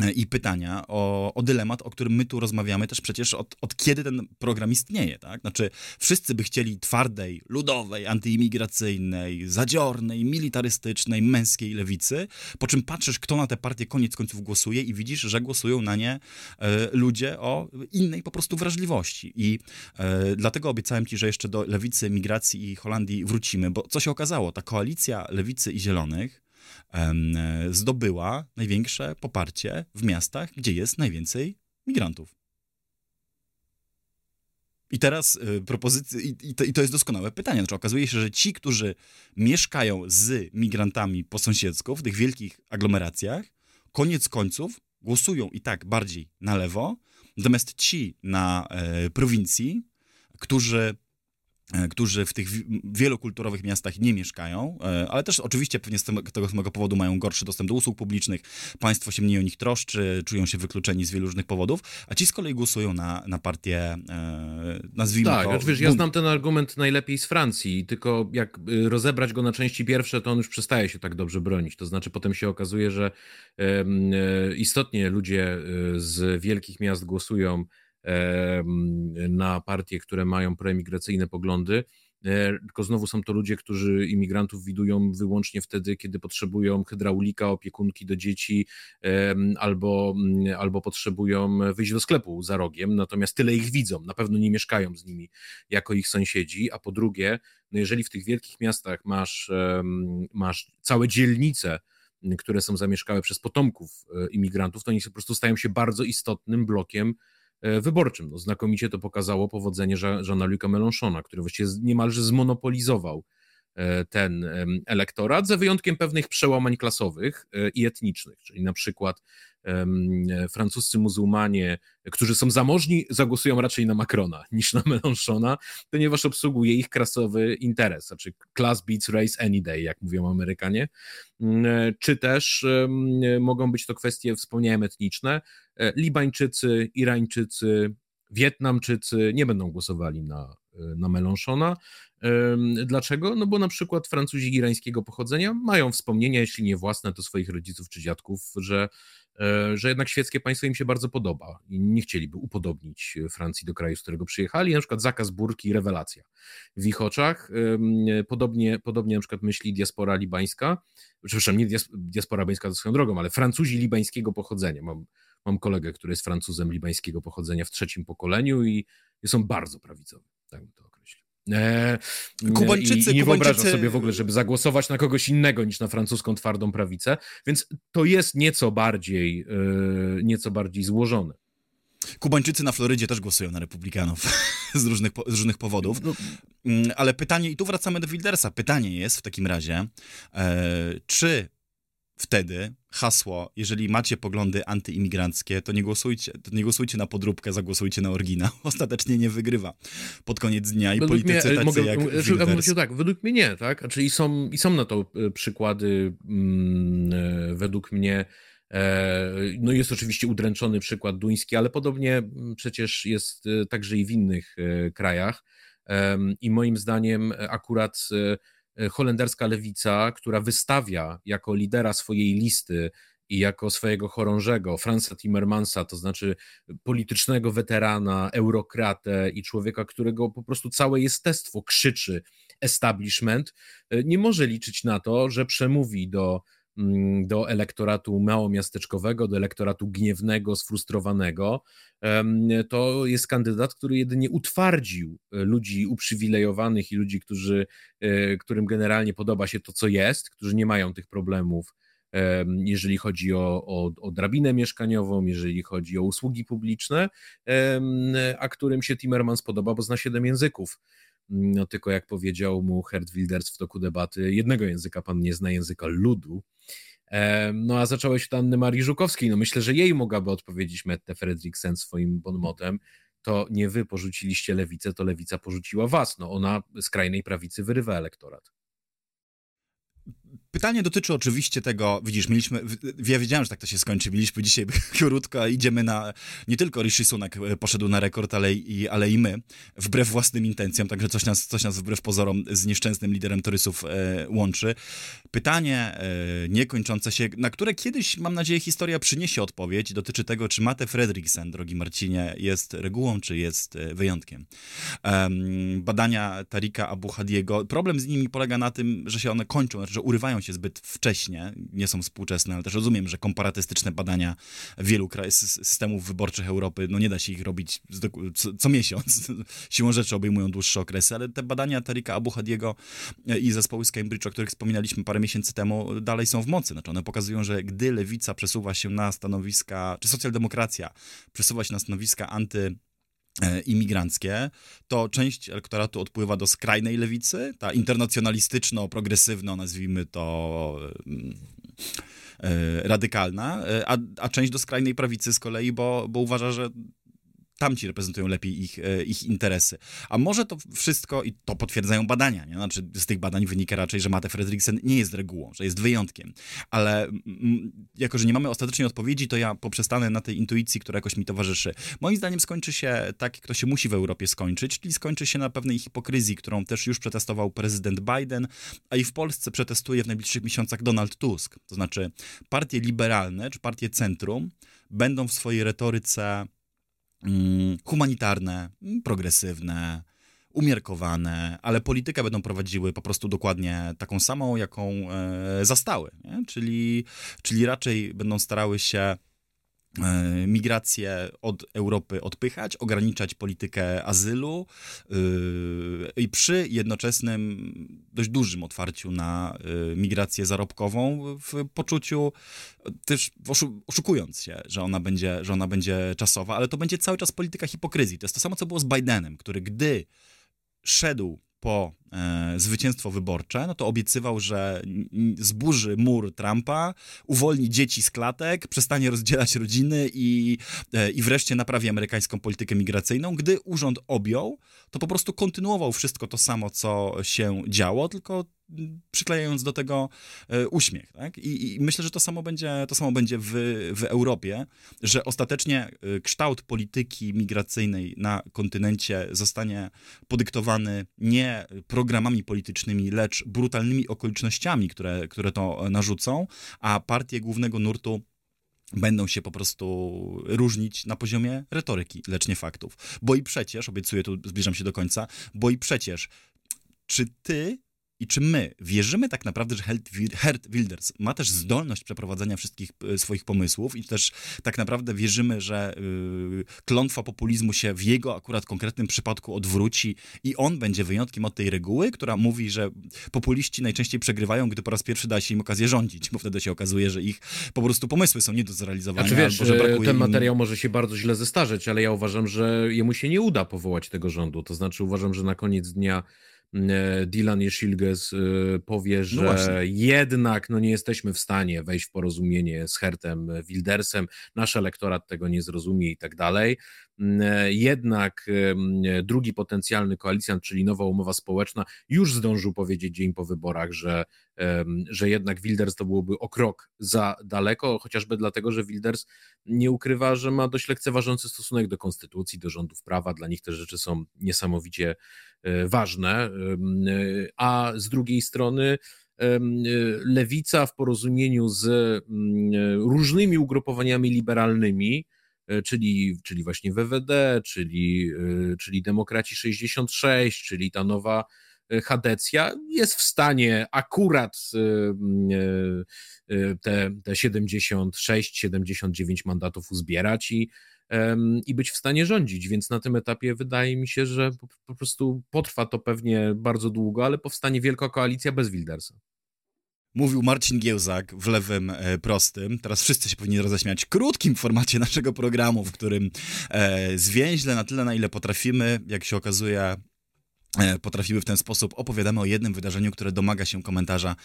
e, i pytania o, o, dylemat, o którym my tu rozmawiamy też przecież od, od, kiedy ten program istnieje, tak? Znaczy, wszyscy by chcieli twardej, ludowej, antyimigracyjnej, zadziornej, militarystycznej, męskiej lewicy, po czym patrzysz, kto na te partie koniec końców głosuje i widzisz, że głosują na nie e, ludzie o innej po prostu wrażliwości. I e, dlatego obiecałem ci, że jeszcze do lewicy, migracji i Holandii wrócimy, bo co się okazało? Ta koalicja lewicy i zielonych zdobyła największe poparcie w miastach, gdzie jest najwięcej migrantów. I teraz y, propozycja, i, i, to, jest doskonałe pytanie. Znaczy, okazuje się, że ci, którzy mieszkają z migrantami po sąsiedzku w tych wielkich aglomeracjach, koniec końców głosują i tak bardziej na lewo, natomiast ci na e, prowincji, którzy którzy w tych wielokulturowych miastach nie mieszkają, e, ale też oczywiście pewnie z tego samego powodu mają gorszy dostęp do usług publicznych, państwo się mniej o nich troszczy, czują się wykluczeni z wielu różnych powodów, a ci z kolei głosują na, na partię, e, nazwijmy tak, to... Tak, wiesz, ja znam ten argument najlepiej z Francji, tylko jak y, rozebrać go na części pierwsze, to on już przestaje się tak dobrze bronić, to znaczy potem się okazuje, że istotnie ludzie y, z wielkich miast głosują na partie, które mają proemigracyjne poglądy, e, tylko znowu są to ludzie, którzy imigrantów widują wyłącznie wtedy, kiedy potrzebują hydraulika, opiekunki do dzieci albo, mm, albo potrzebują wyjść do sklepu za rogiem, natomiast tyle ich widzą, na pewno nie mieszkają z nimi jako ich sąsiedzi, a po drugie, no jeżeli w tych wielkich miastach masz, masz całe dzielnice, które są zamieszkałe przez potomków e, imigrantów, to oni po prostu stają się bardzo istotnym blokiem wyborczym. No, znakomicie to pokazało powodzenie Jeana-Luc'a Mélenchona, który właściwie niemalże zmonopolizował e, ten elektorat, za wyjątkiem pewnych przełamań klasowych e, i etnicznych, czyli na przykład francuscy muzułmanie, którzy są zamożni, zagłosują raczej na Macrona niż na Mélenchona, ponieważ obsługuje ich klasowy interes, znaczy class beats race any day, jak mówią Amerykanie, mm, czy też mogą być to kwestie, wspomniałem, etniczne, e, Libańczycy, Irańczycy, Wietnamczycy nie będą głosowali na, e, na Mélenchona. Dlaczego? No bo na przykład Francuzi irańskiego pochodzenia mają wspomnienia, jeśli nie własne, to swoich rodziców czy dziadków, że E, że jednak świeckie państwo im się bardzo podoba i nie chcieliby upodobnić Francji do kraju, z którego przyjechali. Na przykład zakaz burki, rewelacja w ich oczach. Podobnie, podobnie na przykład myśli diaspora libańska, przepraszam, nie diaspora libańska to swoją drogą, ale Francuzi libańskiego pochodzenia. Mam Mam kolegę, który jest Francuzem libańskiego pochodzenia w trzecim pokoleniu i są bardzo prawicowi, tak bym to określił. E, Kubańczycy, I, i nie Kubańczycy... wyobrażam sobie w ogóle, żeby zagłosować na kogoś innego niż na francuską twardą prawicę, więc to jest nieco bardziej, e, nieco bardziej złożone. Kubańczycy na Florydzie też głosują na republikanów z różnych, z różnych powodów. No. Mm, ale pytanie, i tu wracamy do Wildersa, pytanie jest w takim razie, e, czy wtedy hasło, jeżeli macie poglądy antyimigranckie, to nie głosujcie, to nie głosujcie na podróbkę, zagłosujcie na oryginał. Ostatecznie nie wygrywa pod koniec dnia i według politycy mnie, tacy mogę, jak Wilders. tak, według mnie nie, tak? Znaczy i są, i są na to e, przykłady mm, e, według mnie e, no jest oczywiście udręczony przykład duński, ale podobnie mm, przecież jest także i w innych krajach. I moim zdaniem akurat E, holenderska lewica, która wystawia jako lidera swojej listy i jako swojego chorążego Franza Timmermansa, to znaczy politycznego weterana, eurokratę i człowieka, którego po prostu całe jestestwo krzyczy establishment, e, nie może liczyć na to, że przemówi do do elektoratu małomiasteczkowego, do elektoratu gniewnego, sfrustrowanego. To jest kandydat, który jedynie utwardził e, ludzi uprzywilejowanych i ludzi, którzy, e, którym generalnie podoba się to, co jest, którzy nie mają tych problemów jeżeli chodzi o, o, o, drabinę mieszkaniową, jeżeli chodzi o usługi publiczne, a którym się Timmermans podoba, bo zna siedem języków. No tylko jak powiedział mu Herd Wilders w toku debaty, jednego języka pan nie zna, języka ludu. No a się to Anny Marii Żukowskiej. No myślę, że jej mogłaby odpowiedzieć Mette Fredriksen swoim bonmotem. To nie wy porzuciliście lewicę, to lewica porzuciła was. No ona z krajnej prawicy wyrywa elektorat. Pytanie dotyczy oczywiście tego, widzisz, mieliśmy, ja wiedziałem, że tak to się skończy, mieliśmy dzisiaj krótko, idziemy na, nie tylko Rishi Sunak e, poszedł na rekord, ale i, ale i my, wbrew własnym intencjom, także coś nas, coś nas wbrew pozorom z nieszczęsnym liderem torysów e, łączy. Pytanie e, niekończące się, na które kiedyś, mam nadzieję, historia przyniesie odpowiedź, dotyczy tego, czy Mate Fredriksen, drogi Marcinie, jest regułą, czy jest e, wyjątkiem. badania Tarika Abu Hadiego, problem z nimi polega na tym, że się one kończą, znaczy, że urywają się się zbyt wcześnie, nie są współczesne, ale też rozumiem, że komparatystyczne badania wielu systemów wyborczych Europy, no nie da się ich robić co, co miesiąc. Siłą rzeczy obejmują dłuższe okresy, ale te badania Tarika Abu Hadiego e, i zespoły z Cambridge, o których wspominaliśmy parę miesięcy temu, dalej są w mocy. Znaczy one pokazują, że gdy lewica przesuwa się na stanowiska, czy socjaldemokracja przesuwa się na stanowiska anty imigranckie, to część elektoratu odpływa do skrajnej lewicy, ta internacjonalistyczno-progresywno, nazwijmy to mm, e, radykalna, e, a, a część do skrajnej prawicy z kolei, bo, bo uważa, że tamci reprezentują lepiej ich, e, ich interesy. A może to wszystko, i to potwierdzają badania, nie? Znaczy z tych badań wynika raczej, że Mate Fredriksen nie jest regułą, że jest wyjątkiem. Ale jako, że nie mamy ostatecznej odpowiedzi, to ja poprzestanę na tej intuicji, która jakoś mi towarzyszy. Moim zdaniem skończy się tak, jak to się musi w Europie skończyć, czyli skończy się na pewnej hipokryzji, którą też już przetestował prezydent Biden, a i w Polsce przetestuje w najbliższych miesiącach Donald Tusk. To znaczy partie liberalne, czy partie centrum będą w swojej retoryce humanitarne, mm, progresywne, umiarkowane, ale politykę będą prowadziły po prostu dokładnie taką samą, jaką e, zastały. Nie? Czyli, czyli raczej będą starały się migrację od Europy odpychać, ograniczać politykę azylu yy, i przy jednoczesnym dość dużym otwarciu na yy, migrację zarobkową w poczuciu też oszukując się, że ona będzie, że ona będzie czasowa, ale to będzie cały czas polityka hipokryzji. To jest to samo, co było z Bidenem, który gdy szedł po e, zwycięstwo wyborcze, no to obiecywał, że zburzy mur Trumpa, uwolni dzieci z klatek, przestanie rozdzielać rodziny i, e, i wreszcie naprawi amerykańską politykę migracyjną. Gdy urząd objął, to po prostu kontynuował wszystko to samo, co się działo, tylko przyklejając do tego e, uśmiech. Tak? I, I, myślę, że to samo będzie, to samo będzie w, w Europie, że ostatecznie e, kształt polityki migracyjnej na kontynencie zostanie podyktowany nie programami politycznymi, lecz brutalnymi okolicznościami, które, które to narzucą, a partie głównego nurtu będą się po prostu różnić na poziomie retoryki, lecz nie faktów. Bo i przecież, obiecuję, tu zbliżam się do końca, bo i przecież, czy ty I czy my wierzymy tak naprawdę, że Hert Wilders ma też zdolność przeprowadzenia wszystkich e, swoich pomysłów i też tak naprawdę wierzymy, że yy, klątwa populizmu się w jego akurat konkretnym przypadku odwróci i on będzie wyjątkiem od tej reguły, która mówi, że populiści najczęściej przegrywają, gdy po raz pierwszy da się im okazję rządzić, bo wtedy się okazuje, że ich po prostu pomysły są nie do zrealizowania. Znaczy wiesz, albo, że brakuje ten materiał im... może się bardzo źle zestarzeć, ale ja uważam, że jemu się nie uda powołać tego rządu. To znaczy uważam, że na koniec dnia E, Dylan Jeszilges e, powie, no że no jednak no nie jesteśmy w stanie wejść w porozumienie z Hertem Wildersem, nasz elektorat tego nie zrozumie i tak dalej. E, jednak drugi potencjalny koalicjant, czyli nowa umowa społeczna, już zdążył powiedzieć dzień po wyborach, że, że jednak Wilders to byłoby o krok za daleko, chociażby dlatego, że Wilders nie ukrywa, że ma dość lekceważący stosunek do konstytucji, do rządów prawa. Dla nich te rzeczy są niesamowicie e, ważne. E, a z drugiej strony, lewica w porozumieniu z różnymi ugrupowaniami liberalnymi, czyli, czyli właśnie WWD, czyli, e, czyli Demokraci 66, czyli ta nowa e, Hadecja jest w stanie akurat te, te 76-79 mandatów uzbierać i, i być w stanie rządzić. Więc na tym etapie wydaje mi się, że po, po prostu potrwa to pewnie bardzo długo, ale powstanie wielka koalicja bez Wildersa. Mówił Marcin Giełzak w lewym e, prostym. Teraz wszyscy się powinni roześmiać. Krótkim formacie naszego programu, w którym e, zwięźle na tyle, na ile potrafimy, jak się okazuje, e, potrafiły w ten sposób. Opowiadamy o jednym wydarzeniu, które domaga się komentarza.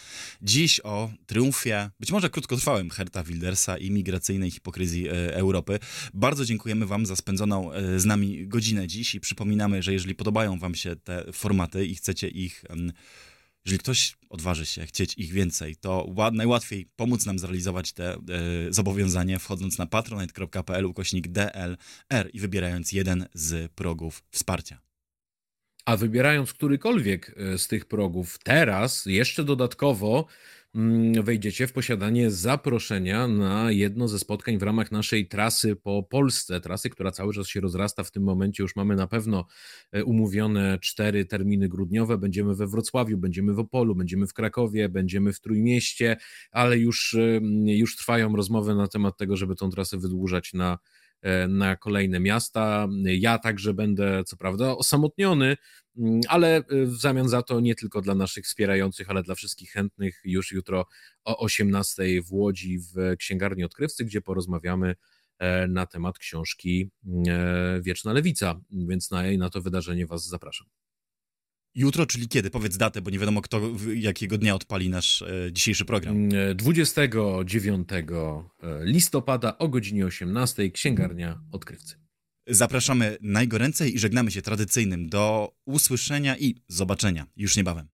Dziś o triumfie, być może krótkotrwałym Herta Wildersa i migracyjnej hipokryzji e, Europy. Bardzo dziękujemy Wam za spędzoną e, z nami godzinę dziś i przypominamy, że jeżeli podobają Wam się te formaty i chcecie ich jeżeli ktoś odważy się chcieć ich więcej, to najłatwiej pomóc nam zrealizować te e, zobowiązanie, wchodząc na patronite.pl ukośnik DLR i wybierając jeden z progów wsparcia. A wybierając którykolwiek e, z tych progów teraz, jeszcze dodatkowo wejdziecie w posiadanie zaproszenia na jedno ze spotkań w ramach naszej trasy po Polsce. Trasy, która cały czas się rozrasta. W tym momencie już mamy na pewno e, umówione cztery terminy grudniowe. Będziemy we Wrocławiu, będziemy w Opolu, będziemy w Krakowie, będziemy w Trójmieście, ale już, już trwają rozmowy na temat tego, żeby tą trasę wydłużać na E, na kolejne miasta. Ja także będę, co prawda, osamotniony, mm, ale e, w zamian za to nie tylko dla naszych wspierających, ale dla wszystkich chętnych już jutro o 18 w Łodzi w księgarni odkrywcy, gdzie porozmawiamy e, na temat książki Wieczna Lewica, więc na, na to wydarzenie Was zapraszam. Jutro, czyli kiedy? Powiedz datę, bo nie wiadomo, kto jakiego dnia odpali nasz e, dzisiejszy program. 29 mm, e, listopada o godzinie 18 księgarnia odkrywcy. Zapraszamy najgoręcej i żegnamy się tradycyjnym do usłyszenia i zobaczenia już niebawem.